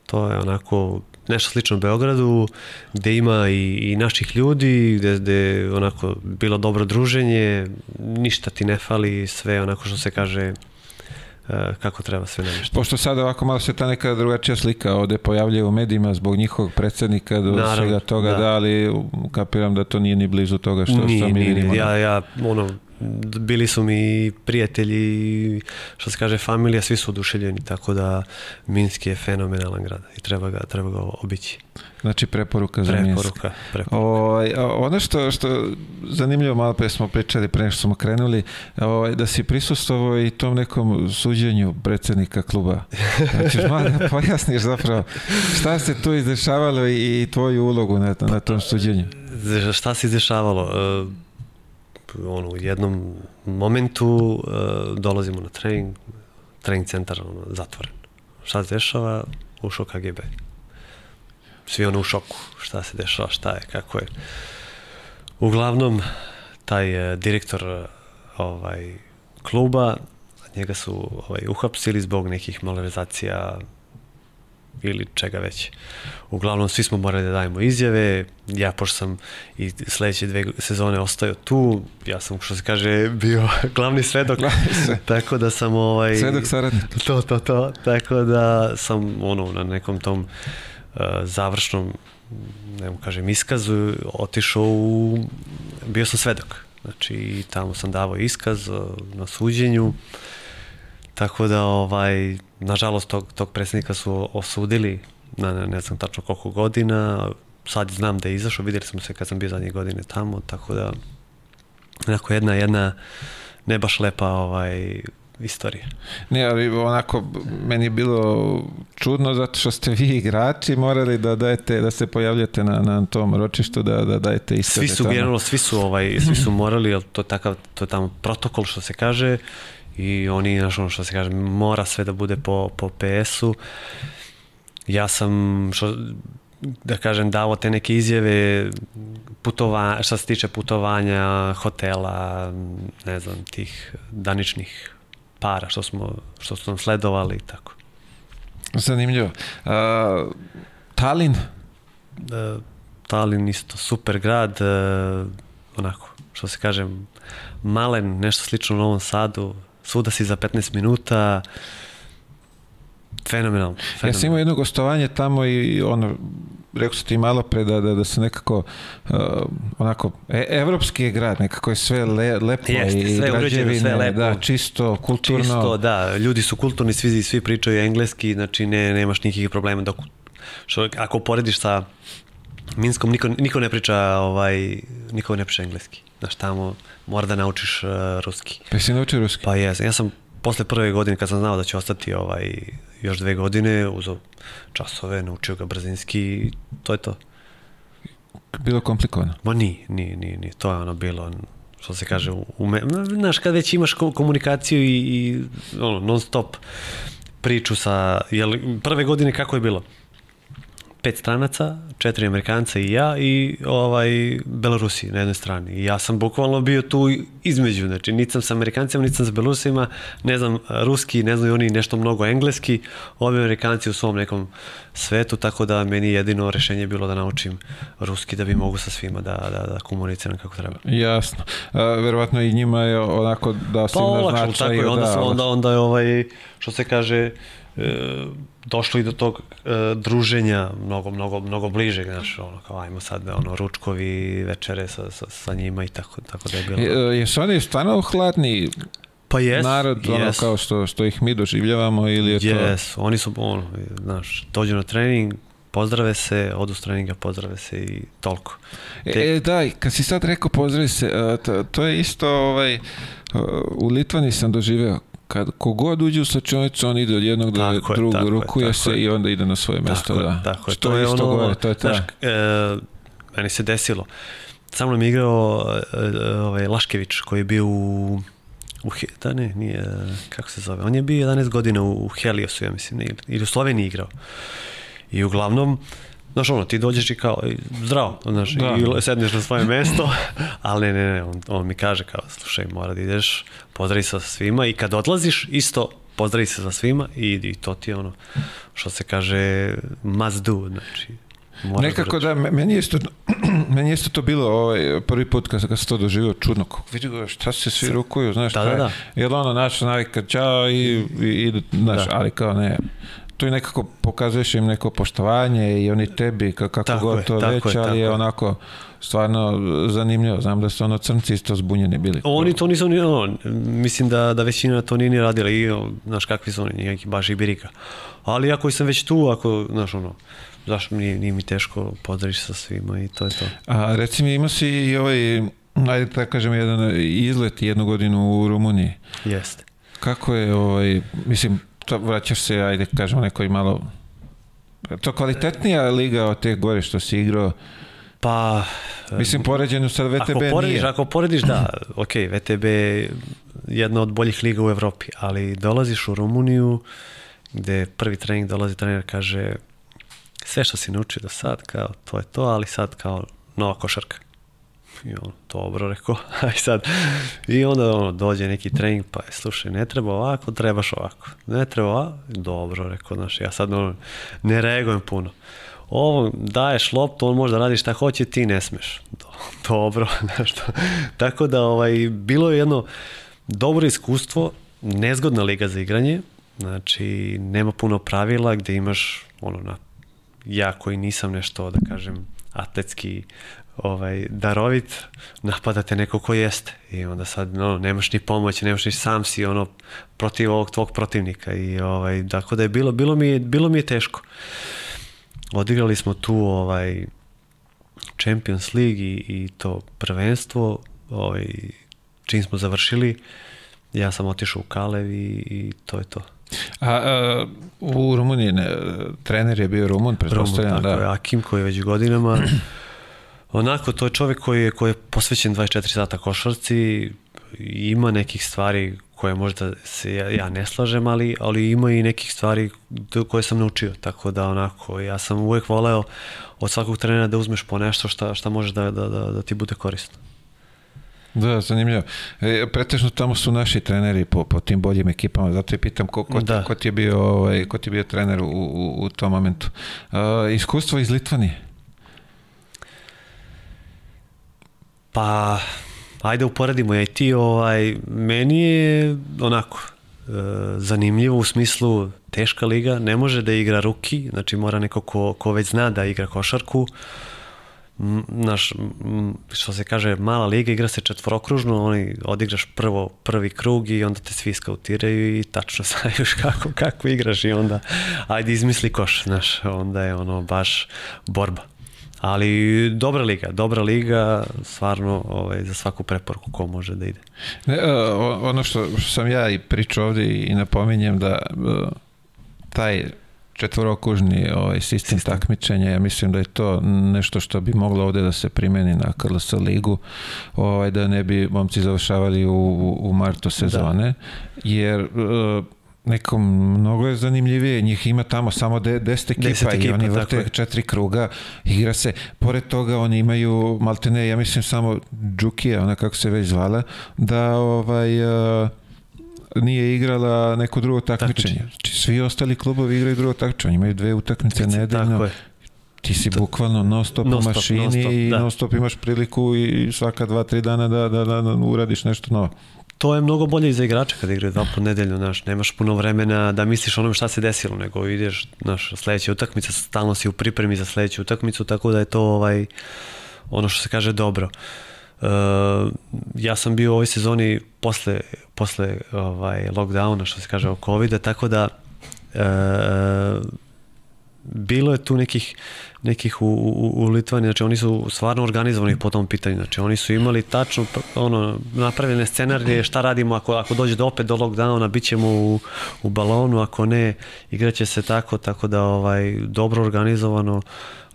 To je onako nešto slično Beogradu, gde ima i, i naših ljudi, gde, gde onako bilo dobro druženje, ništa ti ne fali, sve onako što se kaže kako treba sve namještati. Pošto sada ovako malo se ta neka drugačija slika ovde pojavljuje u medijima zbog njihovog predsednika do Naravno, svega toga, da. da, ali kapiram da to nije ni blizu toga što, nije, što mi nije, vidimo. Ja, ja, ono, bili su mi prijatelji, što se kaže familija, svi su oduševljeni, tako da Minsk je fenomenalan grad i treba ga, treba ga obići. Znači preporuka za preporuka, Minsk. Preporuka. O, ono što, što zanimljivo, malo pre smo pričali pre što smo krenuli, o, da si prisustovao i tom nekom suđenju predsednika kluba. Znači, malo da pojasniš zapravo šta se tu izdešavalo i, i tvoju ulogu na, na tom suđenju. Šta se izdešavalo? Uh, ono, u jednom momentu uh, dolazimo na trening, trening centar ono, zatvoren. Šta se dešava? Ušao KGB. Svi ono u šoku. Šta se dešava, šta je, kako je. Uglavnom, taj uh, direktor ovaj, kluba, njega su ovaj, uhapsili zbog nekih malorizacija ili čega već. Uglavnom, svi smo morali da dajemo izjave, ja pošto sam i sledeće dve sezone ostao tu, ja sam, što se kaže, bio glavni svedok, tako da sam ovaj... Svedok saradnik. To, to, to, tako da sam ono, na nekom tom uh, završnom, ne mu kažem, iskazu, otišao u... bio sam svedok. Znači, tamo sam davao iskaz uh, na suđenju, tako da, ovaj, nažalost, tog, tog predsjednika su osudili na ne, ne znam tačno koliko godina, sad znam da je izašao, videli smo se kad sam bio zadnje godine tamo, tako da onako jedna, jedna ne baš lepa ovaj, istorija. Ne, ali onako, meni je bilo čudno zato što ste vi igrači morali da dajete, da se pojavljate na, na tom ročištu, da, da dajete istove. Svi su, generalno, svi su, ovaj, svi su morali, ali to je takav, to je tamo protokol što se kaže i oni, znaš, ono što se kaže, mora sve da bude po, po PS-u. Ja sam, što, da kažem, davo te neke izjave putova, što se tiče putovanja, hotela, ne znam, tih daničnih para što smo, što smo sledovali i tako. Zanimljivo. Uh, Talin? Uh, Talin isto super grad, uh, onako, što se kaže, malen, nešto slično u Novom Sadu, svuda si za 15 minuta, fenomenalno. Ja sam imao jedno gostovanje tamo i ono, rekao sam ti malo pre da, da, da se nekako uh, onako, e, evropski je grad, nekako je sve le, lepo Jeste, i sve građevine, sve lepo. da, čisto, kulturno. Čisto, da, ljudi su kulturni, svi, svi pričaju engleski, znači ne, nemaš nikakvih problema dok, što, ako porediš sa Minskom niko, niko ne priča ovaj, niko ne priča engleski. Znaš, tamo mora da naučiš uh, ruski. Pa si naučio ruski? Pa jesam. Ja sam posle prve godine kad sam znao da će ostati ovaj, još dve godine, uzao časove, naučio ga brzinski i to je to. Bilo komplikovano? Ma ni, ni, ni, ni. To je ono bilo, što se kaže, ume... Znaš, kad već imaš komunikaciju i, i ono, non stop priču sa, jel, prve godine kako je bilo? Pet stranaca, četiri Amerikanca i ja i ovaj Belorusi na jednoj strani. I ja sam bukvalno bio tu između, znači niti sam sa Amerikancima, niti sam sa Belorusima, ne znam ruski, ne znaju oni nešto mnogo engleski, ovi Amerikanci u svom nekom svetu, tako da meni jedino rešenje bilo da naučim ruski da bi mogu sa svima da, da, da komuniciram kako treba. Jasno. A, verovatno i njima je onako da se pa. Pa tako je, onda, da, onda, onda je ovaj, što se kaže, e, došlo i do tog e, druženja mnogo, mnogo, mnogo bliže, znaš, ono, kao ajmo sad, ono, ručkovi, večere sa, sa, sa njima i tako, tako da je bilo. Je, jesu oni stvarno hladni pa jes, narod, yes. ono, kao što, što ih mi doživljavamo ili je yes. to... Jes, oni su, ono, znaš, dođu na trening, pozdrave se, odu s treninga, pozdrave se i toliko. Te... E, da, kad si sad rekao pozdrave se, to, to je isto, ovaj, u Litvani sam doživeo kad kogod uđe u slačionicu, on ide od jednog do tako drugog, tako rukuje je, se je. i onda ide na svoje mesto. Tako da. tako Što to je isto ono, gore, to je ta. Znaš, e, meni se desilo. Sa mnom je igrao e, e, ovaj, Laškević koji je bio u u da ne, nije, kako se zove, on je bio 11 godina u, u Heliosu, ja mislim, ili u Sloveniji igrao. I uglavnom, Znaš, ono, ti dođeš i kao, zdravo, znaš, da. i sedneš na svoje mesto, ali ne, ne, ne, on, on mi kaže kao, slušaj, mora da ideš, pozdravi se sa svima i kad odlaziš, isto pozdravi se sa svima i, i to ti je ono, što se kaže, must do, znači, Moraš Nekako da, meni je isto, meni je isto to bilo ovaj, prvi put kad, kad sam to doživio čudno, kako vidi ga šta se svi rukuju, znaš, da, da, da. jer ono naš navika, čao i, i, i znaš, da. ali kao ne, tu i nekako pokazuješ im neko poštovanje i oni tebi kako tako god to reći, ali je onako stvarno zanimljivo. Znam da su ono crnci isto zbunjeni bili. Oni to nisu ni, ono, mislim da, da većina to nije ni radila i znaš kakvi su oni, neki baš i birika. Ali ako sam već tu, ako, znaš ono, zašto nije, nije mi teško pozdraviti sa svima i to je to. A reci mi, ima si i ovaj, ajde da kažem, jedan izlet jednu godinu u Rumuniji. Jeste. Kako je, ovaj, mislim, to vraćaš se, ajde kažemo, nekoj malo to kvalitetnija liga od te gore što si igrao Pa... Mislim, poređenju sa VTB ako porediš, nije. Ako porediš, da, ok, VTB je jedna od boljih liga u Evropi, ali dolaziš u Rumuniju, gde prvi trening dolazi trener, kaže sve što si naučio do sad, kao, to je to, ali sad kao nova košarka. I on, dobro, rekao, aj sad. I onda ono, dođe neki trening, pa je, slušaj, ne treba ovako, trebaš ovako. Ne treba ovako, dobro, rekao, znaš, ja sad ono, ne reagujem puno. Ovo, daješ loptu, on može da radi šta hoće, ti ne smeš. Do, dobro, znaš to. Tako da, ovaj, bilo je jedno dobro iskustvo, nezgodna liga za igranje, znači, nema puno pravila gde imaš, ono, na ja koji nisam nešto, da kažem, atletski ovaj, darovit, napadate neko ko jeste. I onda sad no, nemaš ni pomoć, nemaš ni sam si ono protiv ovog tvog protivnika. I ovaj, tako da je bilo, bilo mi je, bilo mi je teško. Odigrali smo tu ovaj Champions League i, i to prvenstvo, ovaj, čim smo završili, ja sam otišao u Kalev i, i to je to. A, a u Rumuniji ne, trener je bio Rumun, pretpostavljam. Rumun, tako da. je, Akim koji je već godinama Onako, to je čovjek koji je, koji je posvećen 24 sata košarci, ima nekih stvari koje možda se ja, ja ne slažem, ali, ali ima i nekih stvari koje sam naučio, tako da onako, ja sam uvek voleo od svakog trenera da uzmeš po nešto šta, šta može da, da, da, da ti bude korisno. Da, zanimljivo. E, pretežno tamo su naši treneri po, po tim boljim ekipama, zato je pitam ko, ko, da. ko, ti, je bio, ovaj, ko ti je bio trener u, u, u tom momentu. Uh, iskustvo iz Litvanije? Pa, ajde uporedimo i ti, ovaj, meni je onako, e, zanimljivo u smislu teška liga, ne može da igra ruki, znači mora neko ko, ko već zna da igra košarku, naš, što se kaže, mala liga igra se četvorokružno, oni odigraš prvo prvi krug i onda te svi skautiraju i tačno znaš kako, kako igraš i onda ajde izmisli koš, znaš, onda je ono baš borba. Ali dobra liga, dobra liga, stvarno ovaj, za svaku preporuku ko može da ide. Ne, e, ono što, što sam ja i pričao ovdje i napominjem da e, taj četvorokužni ovaj, sistem, takmičenja, ja mislim da je to nešto što bi moglo ovdje da se primeni na KLS ligu, ovaj, da ne bi momci završavali u, u, u martu sezone, jer e, nekom mnogo je zanimljivije, njih ima tamo samo de, deset ekipa, Deset i ekipa, oni tako vrte je. četiri kruga, igra se, pored toga oni imaju maltene, ja mislim samo Džukija, ona kako se već zvala, da ovaj uh, nije igrala neko drugo takmičenje. Znači, svi ostali klubovi igraju drugo takmičenje, imaju dve utakmice nedeljno. Ti si bukvalno non stop Non u mašini non stop, i da. non stop imaš priliku i svaka dva, tri dana da, da, da, da uradiš nešto novo. To je mnogo bolje i za igrača kad igraju dva po nedelju, znaš, nemaš puno vremena da misliš onome šta se desilo, nego ideš, znaš, sledeća utakmica, stalno si u pripremi za sledeću utakmicu, tako da je to ovaj, ono što se kaže dobro. Uh, ja sam bio u ovoj sezoni posle, posle ovaj, lockdowna, što se kaže, o covid tako da uh, bilo je tu nekih nekih u, u, u Litvani, znači oni su stvarno organizovani po tom pitanju, znači oni su imali tačno ono, napravljene scenarije šta radimo ako, ako dođe do opet do lockdowna, bit ćemo u, u balonu, ako ne, igraće se tako, tako da ovaj, dobro organizovano,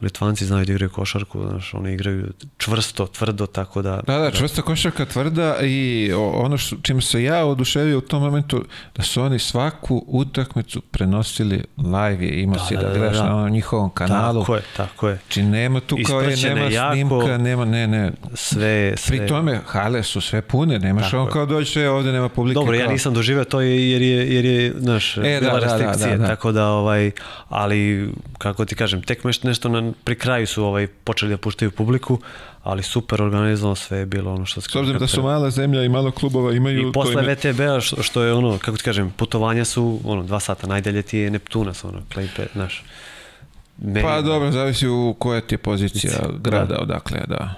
Litvanci znaju da igraju košarku, znaš, oni igraju čvrsto, tvrdo, tako da... Da, da, čvrsta košarka tvrda i ono što, čime se ja oduševio u tom momentu, da su oni svaku utakmicu prenosili live je imao Da, si da, da, da, gledaš da. na onom njihovom kanalu. Tako je, tako je. Znači nema tu kao je, nema jako. snimka, nema, ne, ne. Sve, sve... Pri tome, hale su sve pune, nemaš on kao dođe, ovde nema publike. Dobro, ja kao- nisam doživeo to jer je, jer je znaš, E, bila da, da, da, restrikcije, da, da. tako da, ovaj, ali, kako ti kažem, tek nešto na, pri kraju su ovaj, počeli da puštaju publiku, ali super organizovano sve je bilo ono što se S obzirom da su mala zemlja i malo klubova imaju... I posle ime- VTB-a, što, što je ono, kako ti kažem, putovanja su ono, dva sata, najdalje ti je Neptunas, ono, Klejpe, znaš. Meni, Pa dobro, zavisi u koja ti je pozicija Pozicija, grada da. odakle, da.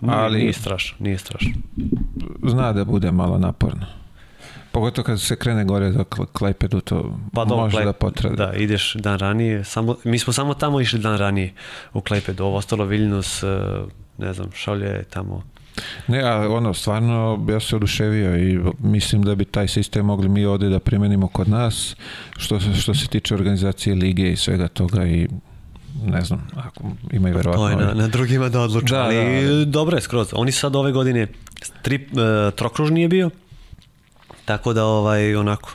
Ali nije strašno, nije strašno. zna da bude malo naporno. Pogotovo kad se krene gore za Kl- Klajpedu, to Pa dobro, može da potrebe. Da, ideš dan ranije, samo, mi smo samo tamo išli dan ranije u Klejpedu, ovo ostalo Viljnus, eh, ne znam, Šolje tamo. Ne, a ono, stvarno, ja se oduševio i mislim da bi taj sistem mogli mi ovde da primenimo kod nas, što, što se tiče organizacije lige i svega toga i ne znam, ako ima i verovatno... To je na, na drugima da odluče, Da, ali da, da. dobro je skroz. Oni sad ove godine, tri, e, trokružni je bio, tako da ovaj, onako,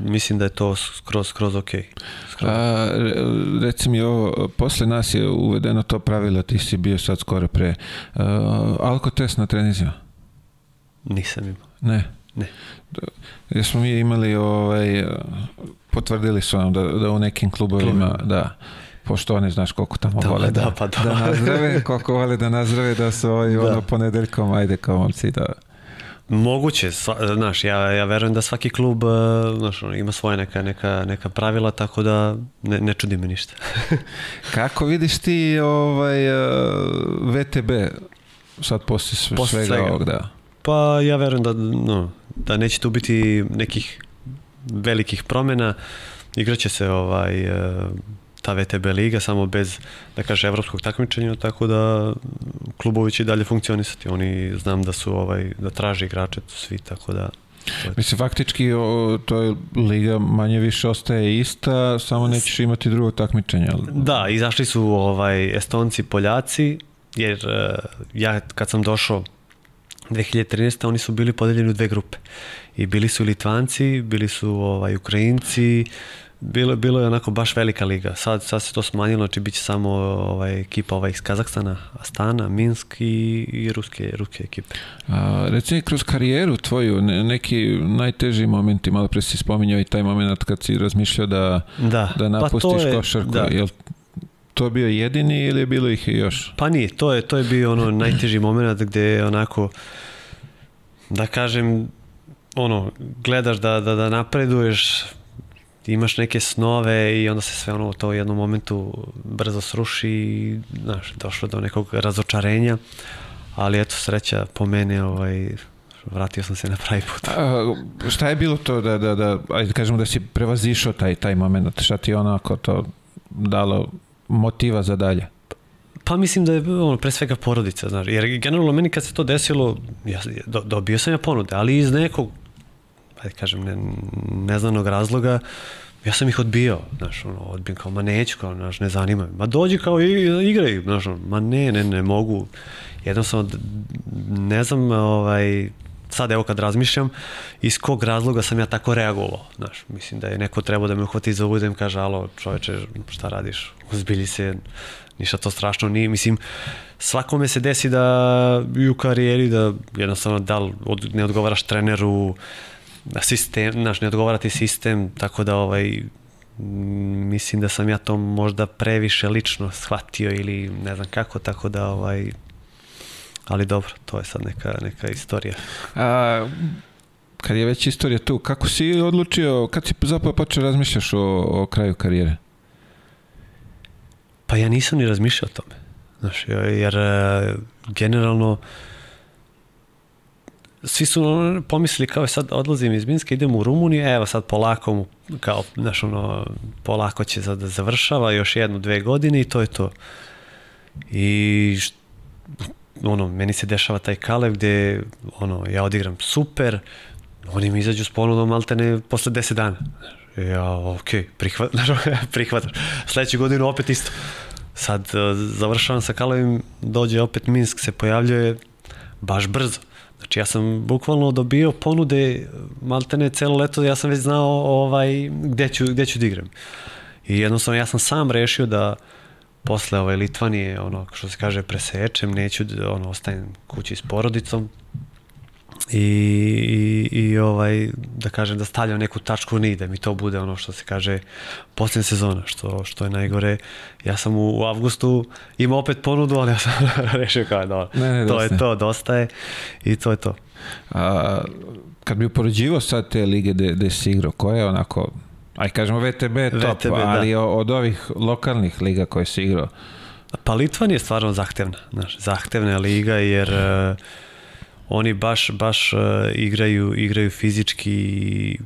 mislim da je to skroz, skroz ok. Skroz. A, re- reci mi ovo, posle nas je uvedeno to pravilo, ti si bio sad skoro pre, uh, alkotest na trenizima? Nisam imao. Ne. Ne. Jer smo mi imali, ovaj, potvrdili su nam da, da u nekim klubovima, Klubovima. da, pošto oni znaš koliko tamo Da, vole da, da, pa da. da nazdrave, koliko vole da nazdrave, da su ovaj, Da. ono ponedeljkom, ajde kao momci, da, Moguće, sva, znaš, ja, ja verujem da svaki klub e, znaš, ima svoje neka, neka, neka pravila, tako da ne, ne čudi me ništa. Kako vidiš ti ovaj, uh, VTB sad posle, sve, Posle svega, svega. ovog, da? Pa ja verujem da, no, da neće tu biti nekih velikih promjena. Igraće se ovaj, e, ta VTB liga samo bez, da kaže, evropskog takmičenja, tako da klubovi će i dalje funkcionisati. Oni znam da su, ovaj, da traže igrače svi, tako da... Mislim, faktički o, to je liga manje više ostaje ista, samo nećeš imati drugo takmičenje. ali- Da, izašli su ovaj, Estonci, Poljaci, jer e, ja kad sam došao 2013. oni su bili podeljeni u dve grupe. I bili su Litvanci, bili su ovaj, Ukrajinci, bilo, bilo je onako baš velika liga. Sad, sad se to smanjilo, znači bit će samo ovaj, ekipa ovaj, iz Kazahstana, Astana, Minsk i, i ruske, ruske ekipe. A, reci kroz karijeru tvoju, ne, neki najteži momenti, malo pre si spominjao i taj moment kad si razmišljao da, Da, da pa napustiš to je- košarku. da. Jel to bio jedini ili je bilo ih još? Pa nije, to je, to je bio ono najteži moment gde je onako, da kažem, ono, gledaš da, da, da napreduješ, imaš neke snove i onda se sve ono to u jednom momentu brzo sruši i, znaš, došlo do nekog razočarenja, ali eto, sreća po mene, ovaj, vratio sam se na pravi put. A, šta je bilo to da, da, da ajde kažemo da si prevazišao taj, taj moment, šta ti je onako to dalo motiva za dalje? Pa mislim da je ono, pre svega porodica, znaš, jer generalno meni kad se to desilo, ja, do, dobio sam ja ponude, ali iz nekog, ajde kažem, ne, neznanog razloga, ja sam ih odbijao, znaš, ono, odbijem kao, ma neću, kao, znaš, ne zanima me. Ma dođi kao i igraj, znaš, ono, ma ne, ne, ne mogu. Jednostavno, ne znam, ovaj, sad evo kad razmišljam, iz kog razloga sam ja tako reagovao. Znaš, mislim da je neko trebao da me uhvati za uvod da kaže, alo čoveče, šta radiš? Uzbili se, ništa to strašno nije. Mislim, svakome se desi da i u karijeri da jednostavno da li od, ne odgovaraš treneru, da sistem, znaš, ne odgovara ti sistem, tako da ovaj, mislim da sam ja to možda previše lično shvatio ili ne znam kako, tako da ovaj, ali dobro, to je sad neka, neka istorija. A, kad je već istorija tu, kako si odlučio, kad si zapravo počeo razmišljaš o, o kraju karijere? Pa ja nisam ni razmišljao o tome. Znaš, jer e, generalno svi su pomislili kao sad odlazim iz Minska, idem u Rumuniju, evo sad polako mu, kao, znaš, ono, polako će sad da završava još jednu, dve godine i to je to. I ono, meni se dešava taj kalev gde ono, ja odigram super, oni mi izađu s ponudom maltene posle 10 dana. Ja, ok, prihvat, prihvataš. Sledeću godinu opet isto. Sad uh, završavam sa Kalevim, dođe opet Minsk, se pojavljuje baš brzo. Znači ja sam bukvalno dobio ponude maltene celo leto, ja sam već znao ovaj, gde, ću, gde ću da igram. I jednostavno ja sam sam rešio da posle ovaj Litvanije, ono, što se kaže, presečem, neću, ono, ostajem kući s porodicom, i, i, i ovaj, da kažem da stavljam neku tačku ni da mi to bude ono što se kaže posljednja sezona, što, što je najgore. Ja sam u, u avgustu imao opet ponudu, ali ja sam rešio kao da ne, ne, to je to, dosta je i to je to. A, kad bi upoređivo sad te lige gde, gde si igrao, koja je onako aj kažemo VTB je top, VTB, da. ali da. od ovih lokalnih liga koje si igrao? Pa Litvan je stvarno zahtevna, znaš, zahtevna liga jer uh, oni baš, baš uh, igraju, igraju fizički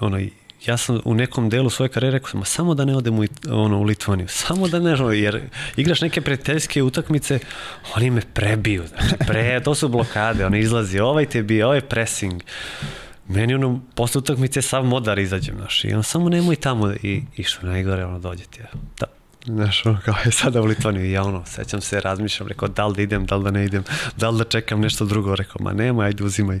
ono, ja sam u nekom delu svoje karijere rekao sam, samo da ne odem u, ono, u Litvaniju, samo da ne, jer igraš neke prijateljske utakmice, oni me prebiju, znači, pre, to su blokade, oni izlazi, ovaj te bije, ovaj pressing, meni ono, posle utakmice sav modar izađem, znaš, i on samo nemoj tamo, i, i što najgore, ono, dođete, da, Znaš, ono, kao je sada u Litvaniju ja ono, sećam se, razmišljam, rekao, da li da idem, da li da ne idem, da li da čekam nešto drugo, rekao, ma nema, ajde uzimaj,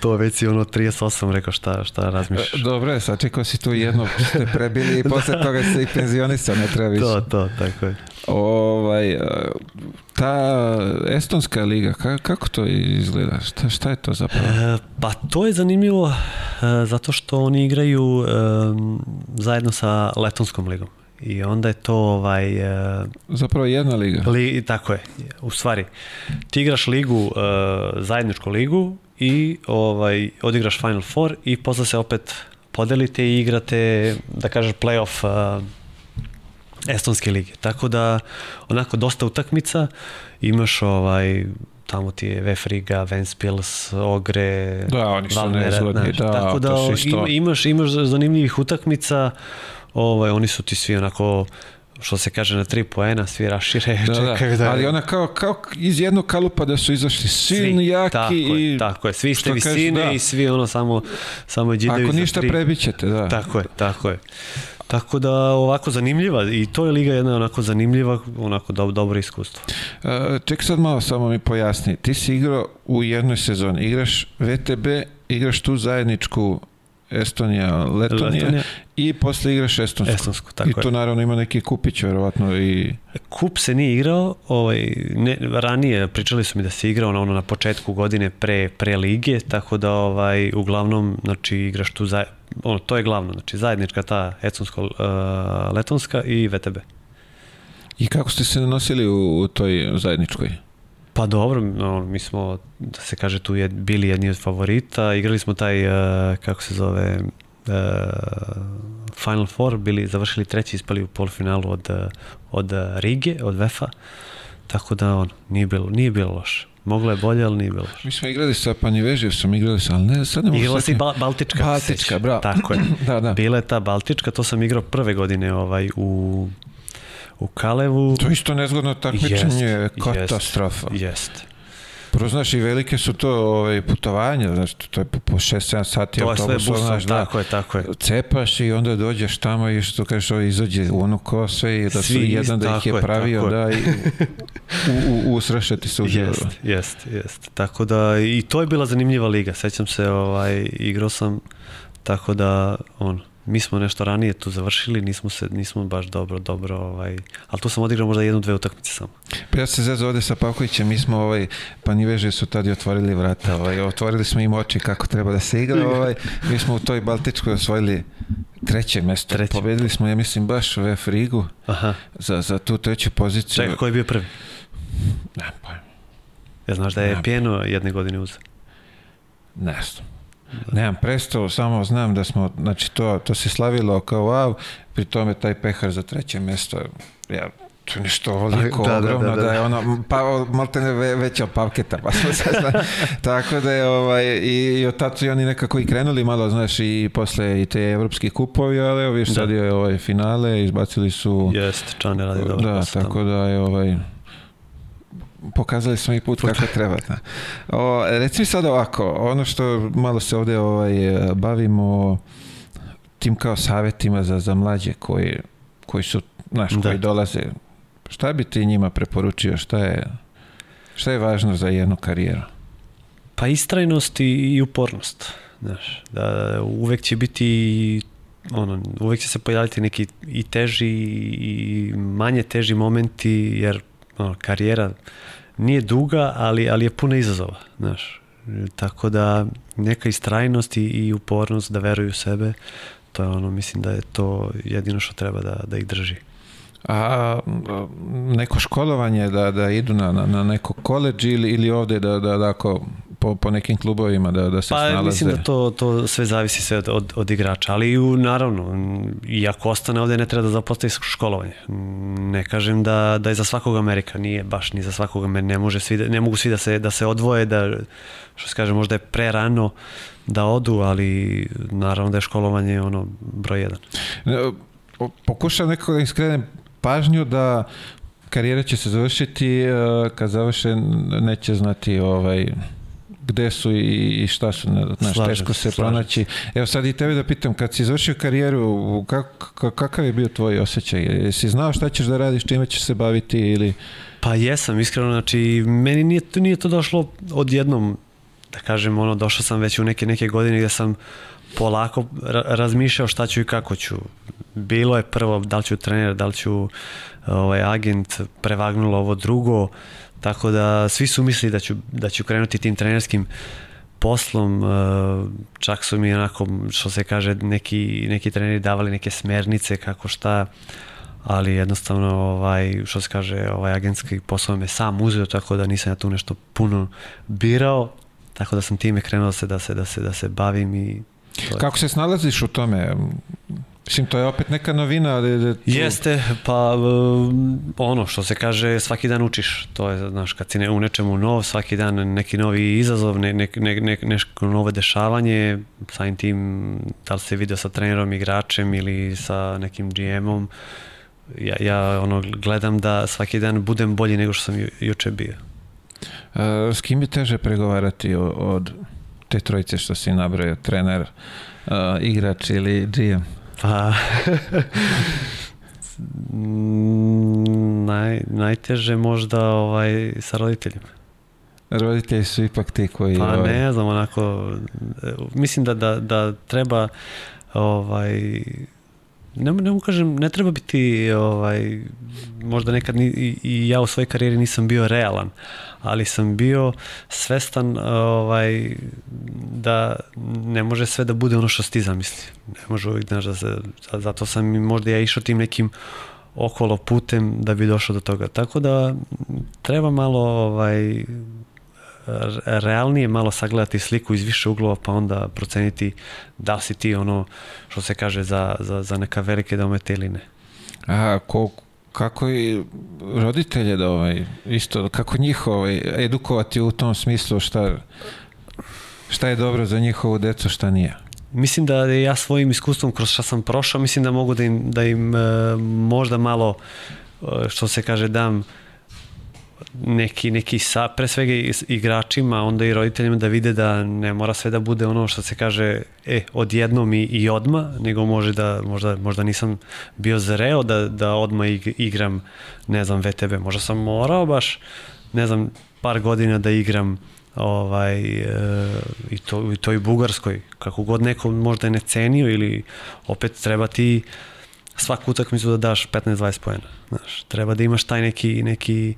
to već si ono 38, rekao, šta, šta razmišljaš? E, dobro, sačekao si tu jedno, ste prebili i posle da. toga se i penzionisao, ne treba više. To, to, tako je. Ovaj, e, ta estonska liga, kako to izgleda? Šta, šta je to zapravo? E, pa to je zanimljivo e, zato što oni igraju e, zajedno sa letonskom ligom. I onda je to ovaj... Uh, Zapravo jedna liga. Li, tako je. U stvari, ti igraš ligu, uh, zajedničku ligu i ovaj, odigraš Final Four i posle se opet podelite i igrate, da kažeš, playoff uh, estonske lige. Tako da, onako, dosta utakmica, imaš ovaj, tamo ti je Vefriga, Ventspils, Ogre, da, oni su nezgodni, da, tako da imaš, imaš zanimljivih utakmica, ovaj, oni su ti svi onako što se kaže na tri poena, svi rašire, da, čekaju da, da... Ali ona kao, kao iz jednog kalupa da su izašli svi, svi jaki tako i... Je, tako je, svi ste visine da. i svi ono samo, samo džidaju Ako ništa prebićete, da. Tako je, tako je. Tako da ovako zanimljiva i to je liga jedna onako zanimljiva, onako do, dobro iskustvo. Uh, ček sad malo samo mi pojasni. Ti si igrao u jednoj sezoni, igraš VTB, igraš tu zajedničku Estonija, Letonija, Letonija. i posle igraš Estonsku. Estonsku, tako I to je. naravno ima neki kupić, verovatno. I... Kup se nije igrao, ovaj, ne, ranije pričali su mi da se igrao na, ono, na početku godine pre, pre lige, tako da ovaj, uglavnom znači, igraš tu, za, ono, to je glavno, znači zajednička ta Estonsko, uh, Letonska i VTB. I kako ste se nosili u, u toj zajedničkoj? Pa dobro, no, mi smo, da se kaže, tu je, bili jedni od favorita. Igrali smo taj, uh, kako se zove, uh, Final Four, bili, završili treći, ispali u polufinalu od, od Rige, od Vefa. Tako da, on, nije bilo, nije bilo loše. Moglo je bolje, ali nije bilo. Mi smo igrali sa Panjevežijom, sam igrali sa, ali ne, sad ne mogu Igrala si ba Baltička. Baltička, bravo. Tako je. da, da. Bila je ta Baltička, to sam igrao prve godine ovaj, u u Kalevu. To isto nezgodno takmičenje, je katastrofa. Jest. Prvo, znaš, i velike su to ove, putovanja, znaš, to je po, po 6-7 sati To autobusom, busom, znaš, da, tako je, tako je. cepaš i onda dođeš tamo i što kažeš, ovo izađe u ono kose i da su Svi jedan isto, da ih je pravio, je. da, i u, u, usrašati se u Jest, jest, jest. Tako da i to je bila zanimljiva liga. Sećam se, ovaj, igrao sam tako da on mi smo nešto ranije tu završili, nismo se nismo baš dobro dobro ovaj, ali tu sam odigrao možda jednu dve utakmice samo. Pa ja se zezo ovde sa Pavkovićem, mi smo ovaj, pa ni veže su tada i otvorili vrata, ovaj, otvorili smo im oči kako treba da se igra, ovaj, mi smo u toj Baltičkoj osvojili treće mesto, Treće. pobedili smo, ja mislim, baš u VF Rigu Aha. za, za tu treću poziciju. Čekaj, ko je bio prvi? Ne, pa, Ja znaš da je. Pjeno jedne godine uzeo. ne znam. Nemam predstavu, samo znam da smo, znači to, to se slavilo kao wow, pri tome taj pehar za treće mesto, ja, to je nešto ovoliko Da, da, da, ogromno da, da. je ono, pa malte ne ve, veća od pavketa, pa smo se zna, tako da je ovaj, i, i od tad su i oni nekako i krenuli malo, znaš, i posle i te evropski kupovi, ali evo viš Da. sad je ovaj finale, izbacili su, Jest, Čane radi dobro. da, posao tamo. tako da je ovaj, pokazali smo i put kako treba. Da. O, reci mi sad ovako, ono što malo se ovde ovaj, bavimo tim kao savjetima za, za mlađe koji, koji su, znaš, Da. koji dolaze, šta bi ti njima preporučio, šta je, šta je važno za jednu karijeru? Pa istrajnost i, i upornost. Znaš, da uvek će biti ono, uvek će se pojaviti neki i teži i manje teži momenti, jer ono, karijera nije duga, ali, ali je puna izazova, znaš. Tako da neka istrajnost i, i upornost da veruju u sebe, to je ono, mislim da je to jedino što treba da, da ih drži. A neko školovanje da, da idu na, na, na neko koleđ ili, ili ovde da, da, da ako po, po nekim klubovima da, da se Pa snalaze? mislim da to, to sve zavisi sve od, od, od igrača, ali i u, naravno, i ako ostane ovde ne treba da zapostavi školovanje. Ne kažem da, da je za svakog Amerika, nije baš ni za svakog Amerika, ne, može svi da, ne mogu svi da se, da se odvoje, da, što se kaže, možda je pre rano da odu, ali naravno da je školovanje ono broj jedan. Pokušam nekako da im skrenem pažnju da karijera će se završiti e, kad završe neće znati ovaj gde su i, i šta su, znaš, Slažem teško se, slažem pronaći. Evo sad i tebe da pitam, kad si završio karijeru, kak, ka- kakav je bio tvoj osjećaj? Jesi znao šta ćeš da radiš, čime ćeš se baviti ili... Pa jesam, iskreno, znači, meni nije, nije to došlo odjednom, da kažem, ono, došao sam već u neke, neke godine gde sam polako ra razmišljao šta ću i kako ću. Bilo je prvo da li ću trener, da li ću ovaj, agent, prevagnulo ovo drugo, tako da svi su mislili da ću, da ću krenuti tim trenerskim poslom, eh, čak su mi onako, što se kaže, neki, neki treneri davali neke smernice kako šta, ali jednostavno ovaj što se kaže ovaj agentski posao me sam uzeo tako da nisam ja tu nešto puno birao tako da sam time krenuo da se da se da se da se bavim i to. Kako se snalaziš u tome? Mislim, to je opet neka novina, ali... da tu- Jeste, pa ono što se kaže svaki dan učiš, to je znaš kad si ne, u nečemu nov, svaki dan neki novi izazov, ne, ne, ne, ne, nešto novo dešavanje, samim tim da li se video sa trenerom, igračem ili sa nekim GM-om, ja, ja ono gledam da svaki dan budem bolji nego što sam ju, juče bio. A, s kim bi teže pregovarati od te trojice što si nabrojao, trener, a, igrač ili GM? Pa naj, najteže možda ovaj sa roditeljima. Roditelji su ipak ti koji... Pa ovaj, ne znam, onako, e, mislim da, da, da treba, ovaj, ne, ne mogu kažem, ne treba biti, ovaj, možda nekad ni, i, i ja u svojoj karijeri nisam bio realan, ali sam bio svestan ovaj, da ne može sve da bude ono što si ti zamisli. Ne može uvijek, znaš, da se, zato sam i možda ja išao tim nekim okolo putem da bi došao do toga. Tako da treba malo ovaj, realnije malo sagledati sliku iz više uglova pa onda proceniti da li si ti ono što se kaže za, za, za neka velike domete ili ne. A ko, kako i roditelje da ovaj, isto, kako njih ovaj, edukovati u tom smislu šta, šta je dobro za njihovu decu, šta nije? Mislim da ja svojim iskustvom kroz šta sam prošao, mislim da mogu da im, da im e, možda malo e, što se kaže, dam neki, neki sa, pre svega igračima, onda i roditeljima da vide da ne mora sve da bude ono što se kaže e, odjednom i, i odma, nego može da, možda, možda nisam bio zreo da, da odma ig- igram, ne znam, VTB. Možda sam morao baš, ne znam, par godina da igram ovaj, e, i, to, i to i Bugarskoj, kako god neko možda ne cenio ili opet treba ti svaku utakmicu da daš 15-20 pojena. Znaš, treba da imaš taj neki, neki e,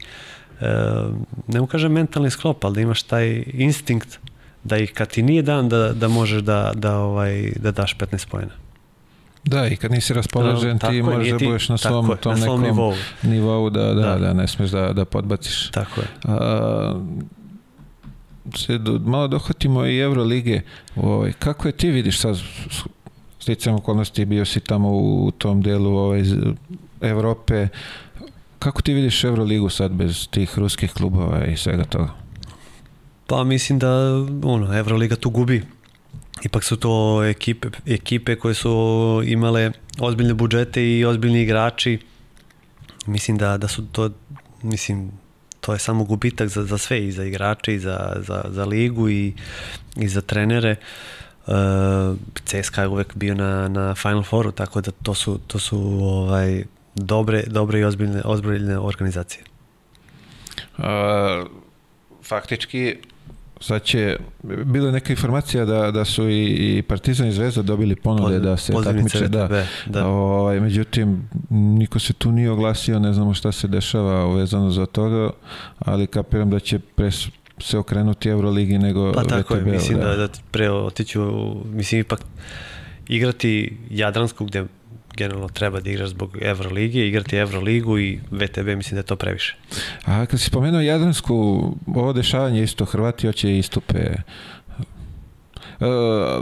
ne mu kažem mentalni sklop, ali da imaš taj instinkt da i kad ti nije dan da, da možeš da, da, ovaj, da daš 15 pojena. Da, i kad nisi raspoložen, Tako ti možeš da budeš na svom je, tom na svom nekom nivou. nivou da, da, da, Da. ne smeš da, da podbaciš. Tako je. A, se do, malo dohvatimo i Evrolige. Ovaj, kako je ti vidiš sad, s- sticajem okolnosti, bio si tamo u tom delu ovaj, Evrope, kako ti vidiš Evroligu sad bez tih ruskih klubova i svega toga? Pa mislim da ono, Euroliga tu gubi. Ipak su to ekipe, ekipe koje su imale ozbiljne budžete i ozbiljni igrači. Mislim da, da su to, mislim, to je samo gubitak za, za sve, i za igrače, i za, za, za ligu, i, i za trenere. Uh, CSKA je uvek bio na, na Final Fouru, tako da to su, to su ovaj, dobre, dobre i ozbiljne, ozbiljne organizacije. A, faktički sad će, bilo je neka informacija da, da su i, i Partizan i Zvezda dobili ponude Pozivnice da se takmiče, da, VTB, da. Ovaj, međutim, niko se tu nije oglasio, ne znamo šta se dešava vezano za toga, ali kapiram da će pre s- se okrenuti Euroligi nego Pa tako je, VTB-u, mislim da, da pre otiću, mislim ipak igrati Jadransku gde generalno treba da igraš zbog Evrolige, igrati Evroligu i VTB mislim da je to previše. A kad si spomenuo Jadransku, ovo dešavanje isto, Hrvati hoće istupe. Uh,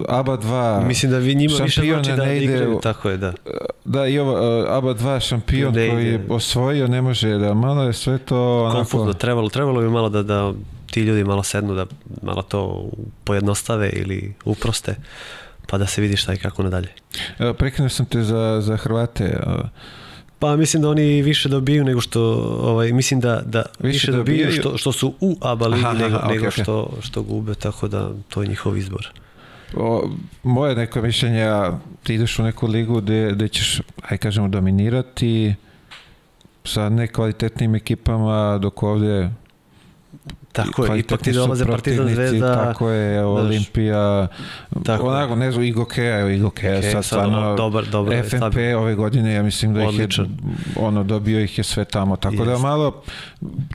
ABA 2, Mislim da vi njima više znači da ne ide igraju, tako je, da. Da, i ovo, uh, ABA 2 šampion Ne koji je osvojio, ne može da, malo je sve to onako... Konfuzno, trebalo, trebalo bi malo da, da ti ljudi malo sednu, da malo to pojednostave ili uproste, pa da se vidi šta i kako nadalje. Evo, prekinuo sam te za, za Hrvate. uh, Pa mislim da oni više dobiju nego što ovaj mislim da da Više više, dobiju dobijaju? što, što su u ABA ligi Aha, aha, nego, okej, nego okej. što što gube tako da to je njihov izbor. O, moje neko mišljenje, ti ideš u neku ligu gde, gde ćeš, aj kažemo, dominirati sa nekvalitetnim ekipama, dok ovde Tako je, ipak ti dolaze Partizan Zvezda. Tako je, Olimpija, Tako onako, ne znam, Igo Kea, evo Kea, Okej, sad stvarno, dobar- dobar FNP ove godine, ja mislim da ih je, ono, dobio ih je sve tamo, tako da malo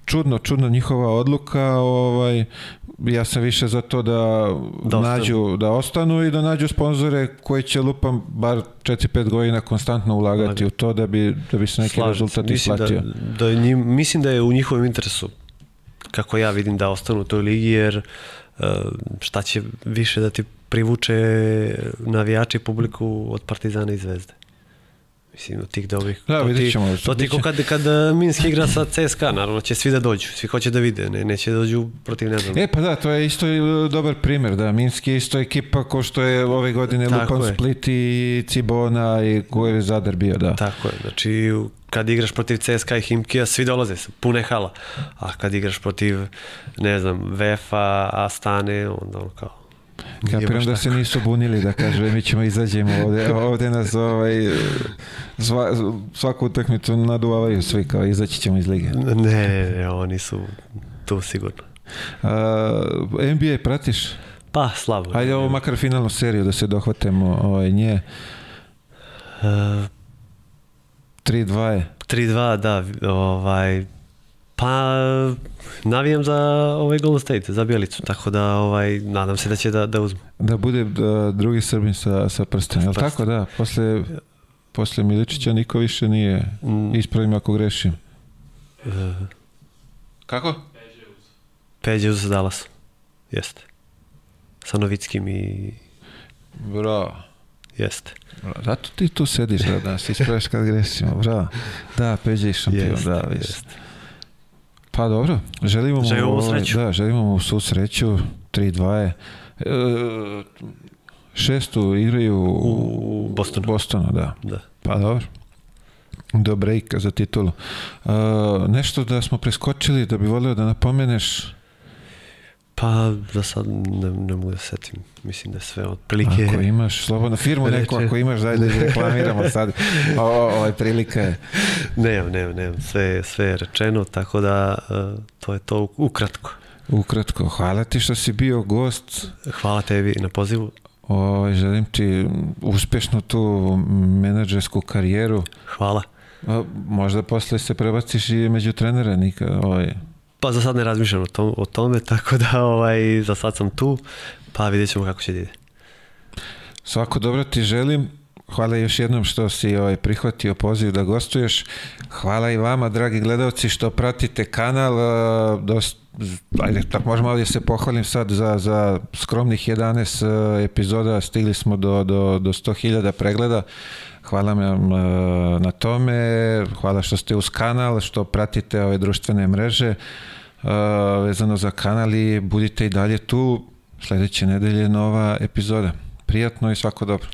čudno, čudno njihova odluka, ovaj, ja sam više za to da, Da nađu, da ostanu i da nađu sponzore koji će lupam bar 4-5 godina konstantno ulagati Ulagati. u to da bi, da bi se neki Slažem se. rezultat mislim isplatio. Da, da njim, mislim da je u njihovom interesu kako ja vidim da ostanu u toj ligi jer e, šta će više da ti privuče navijači publiku od Partizana i Zvezde. Mislim, od tih dobrih. Da, to vidjet ti- ćemo. To ti ko kad, kad e, Minsk igra sa CSKA, naravno će svi da dođu, svi hoće da vide, ne, neće da dođu protiv ne znam. E pa da, to je isto i dobar primjer, da, Minski je isto ekipa ko što je ove godine Tako Lupan je. Split i Cibona i koji je Zadar bio, da. Tako je, znači kad igraš protiv CSKA i Himkija, svi dolaze, pune hala. A kad igraš protiv, ne znam, Vefa, Astane, onda ono kao... Kapiram da se nisu bunili da kaže mi ćemo izađemo ovde, ovde nas ovaj, sva, svaku utakmicu naduvavaju svi kao izaći ćemo iz lige. Ne, ne, ne, oni su tu sigurno. A, NBA pratiš? Pa, slabo. Ajde ovo makar finalnu seriju da se dohvatemo ovaj, nje. E, 3-2 je. 3-2, da, ovaj, pa navijam za ovaj Golden State, za Bjelicu, tako da ovaj, nadam se da će da, da uzme. Da bude da, drugi Srbin sa, sa prstom, je li tako da? Posle, posle Miličića niko više nije, Mm, ispravim ako grešim. e, Kako? Peđe uz Dallas, jeste. Sa Novickim i Bravo. jeste. Zato ti tu sediš da nas ispraviš kad grešimo. Bravo. Da, Peđa i šampion. Jeste, da, jeste. Pa dobro, želimo mu, Želimo mu ovaj, sreću. Da, želimo mu svu sreću. 3-2 je. E, šestu igraju u, U Bostonu. Bostonu, da. Da. Pa dobro. do breaka za titulu. Uh, nešto da smo preskočili, da bi volio da napomeneš Pa za sad ne, ne mogu da setim. Mislim da je sve otprilike... Ako imaš slobodno firmu neku, ako imaš, daj da reklamiramo sad. O, o, ovo je prilika je. Nemam, nemam, nemam. Sve, sve je rečeno, tako da uh, to je to ukratko. Ukratko, hvala ti što si bio gost. Hvala tebi na pozivu. O, želim ti uspešnu tu menadžersku karijeru. Hvala. A, možda posle se prebaciš i među trenera, nika, ovaj, Pa za sad ne razmišljam o, tom, o tome, tako da ovaj, za sad sam tu, pa vidjet ćemo kako će da ide. Svako dobro ti želim. Hvala još jednom što si ovaj, prihvatio poziv da gostuješ. Hvala i vama, dragi gledalci, što pratite kanal. Dost, ajde, tako možemo ovdje se pohvalim sad za, za skromnih 11 epizoda. Stigli smo do, do, do 100.000 pregleda. Hvala vam na tome. Hvala što ste uz kanal, što pratite ove društvene mreže vezano za kanal i budite i dalje tu. Sledeće nedelje nova epizoda. Prijatno i svako dobro.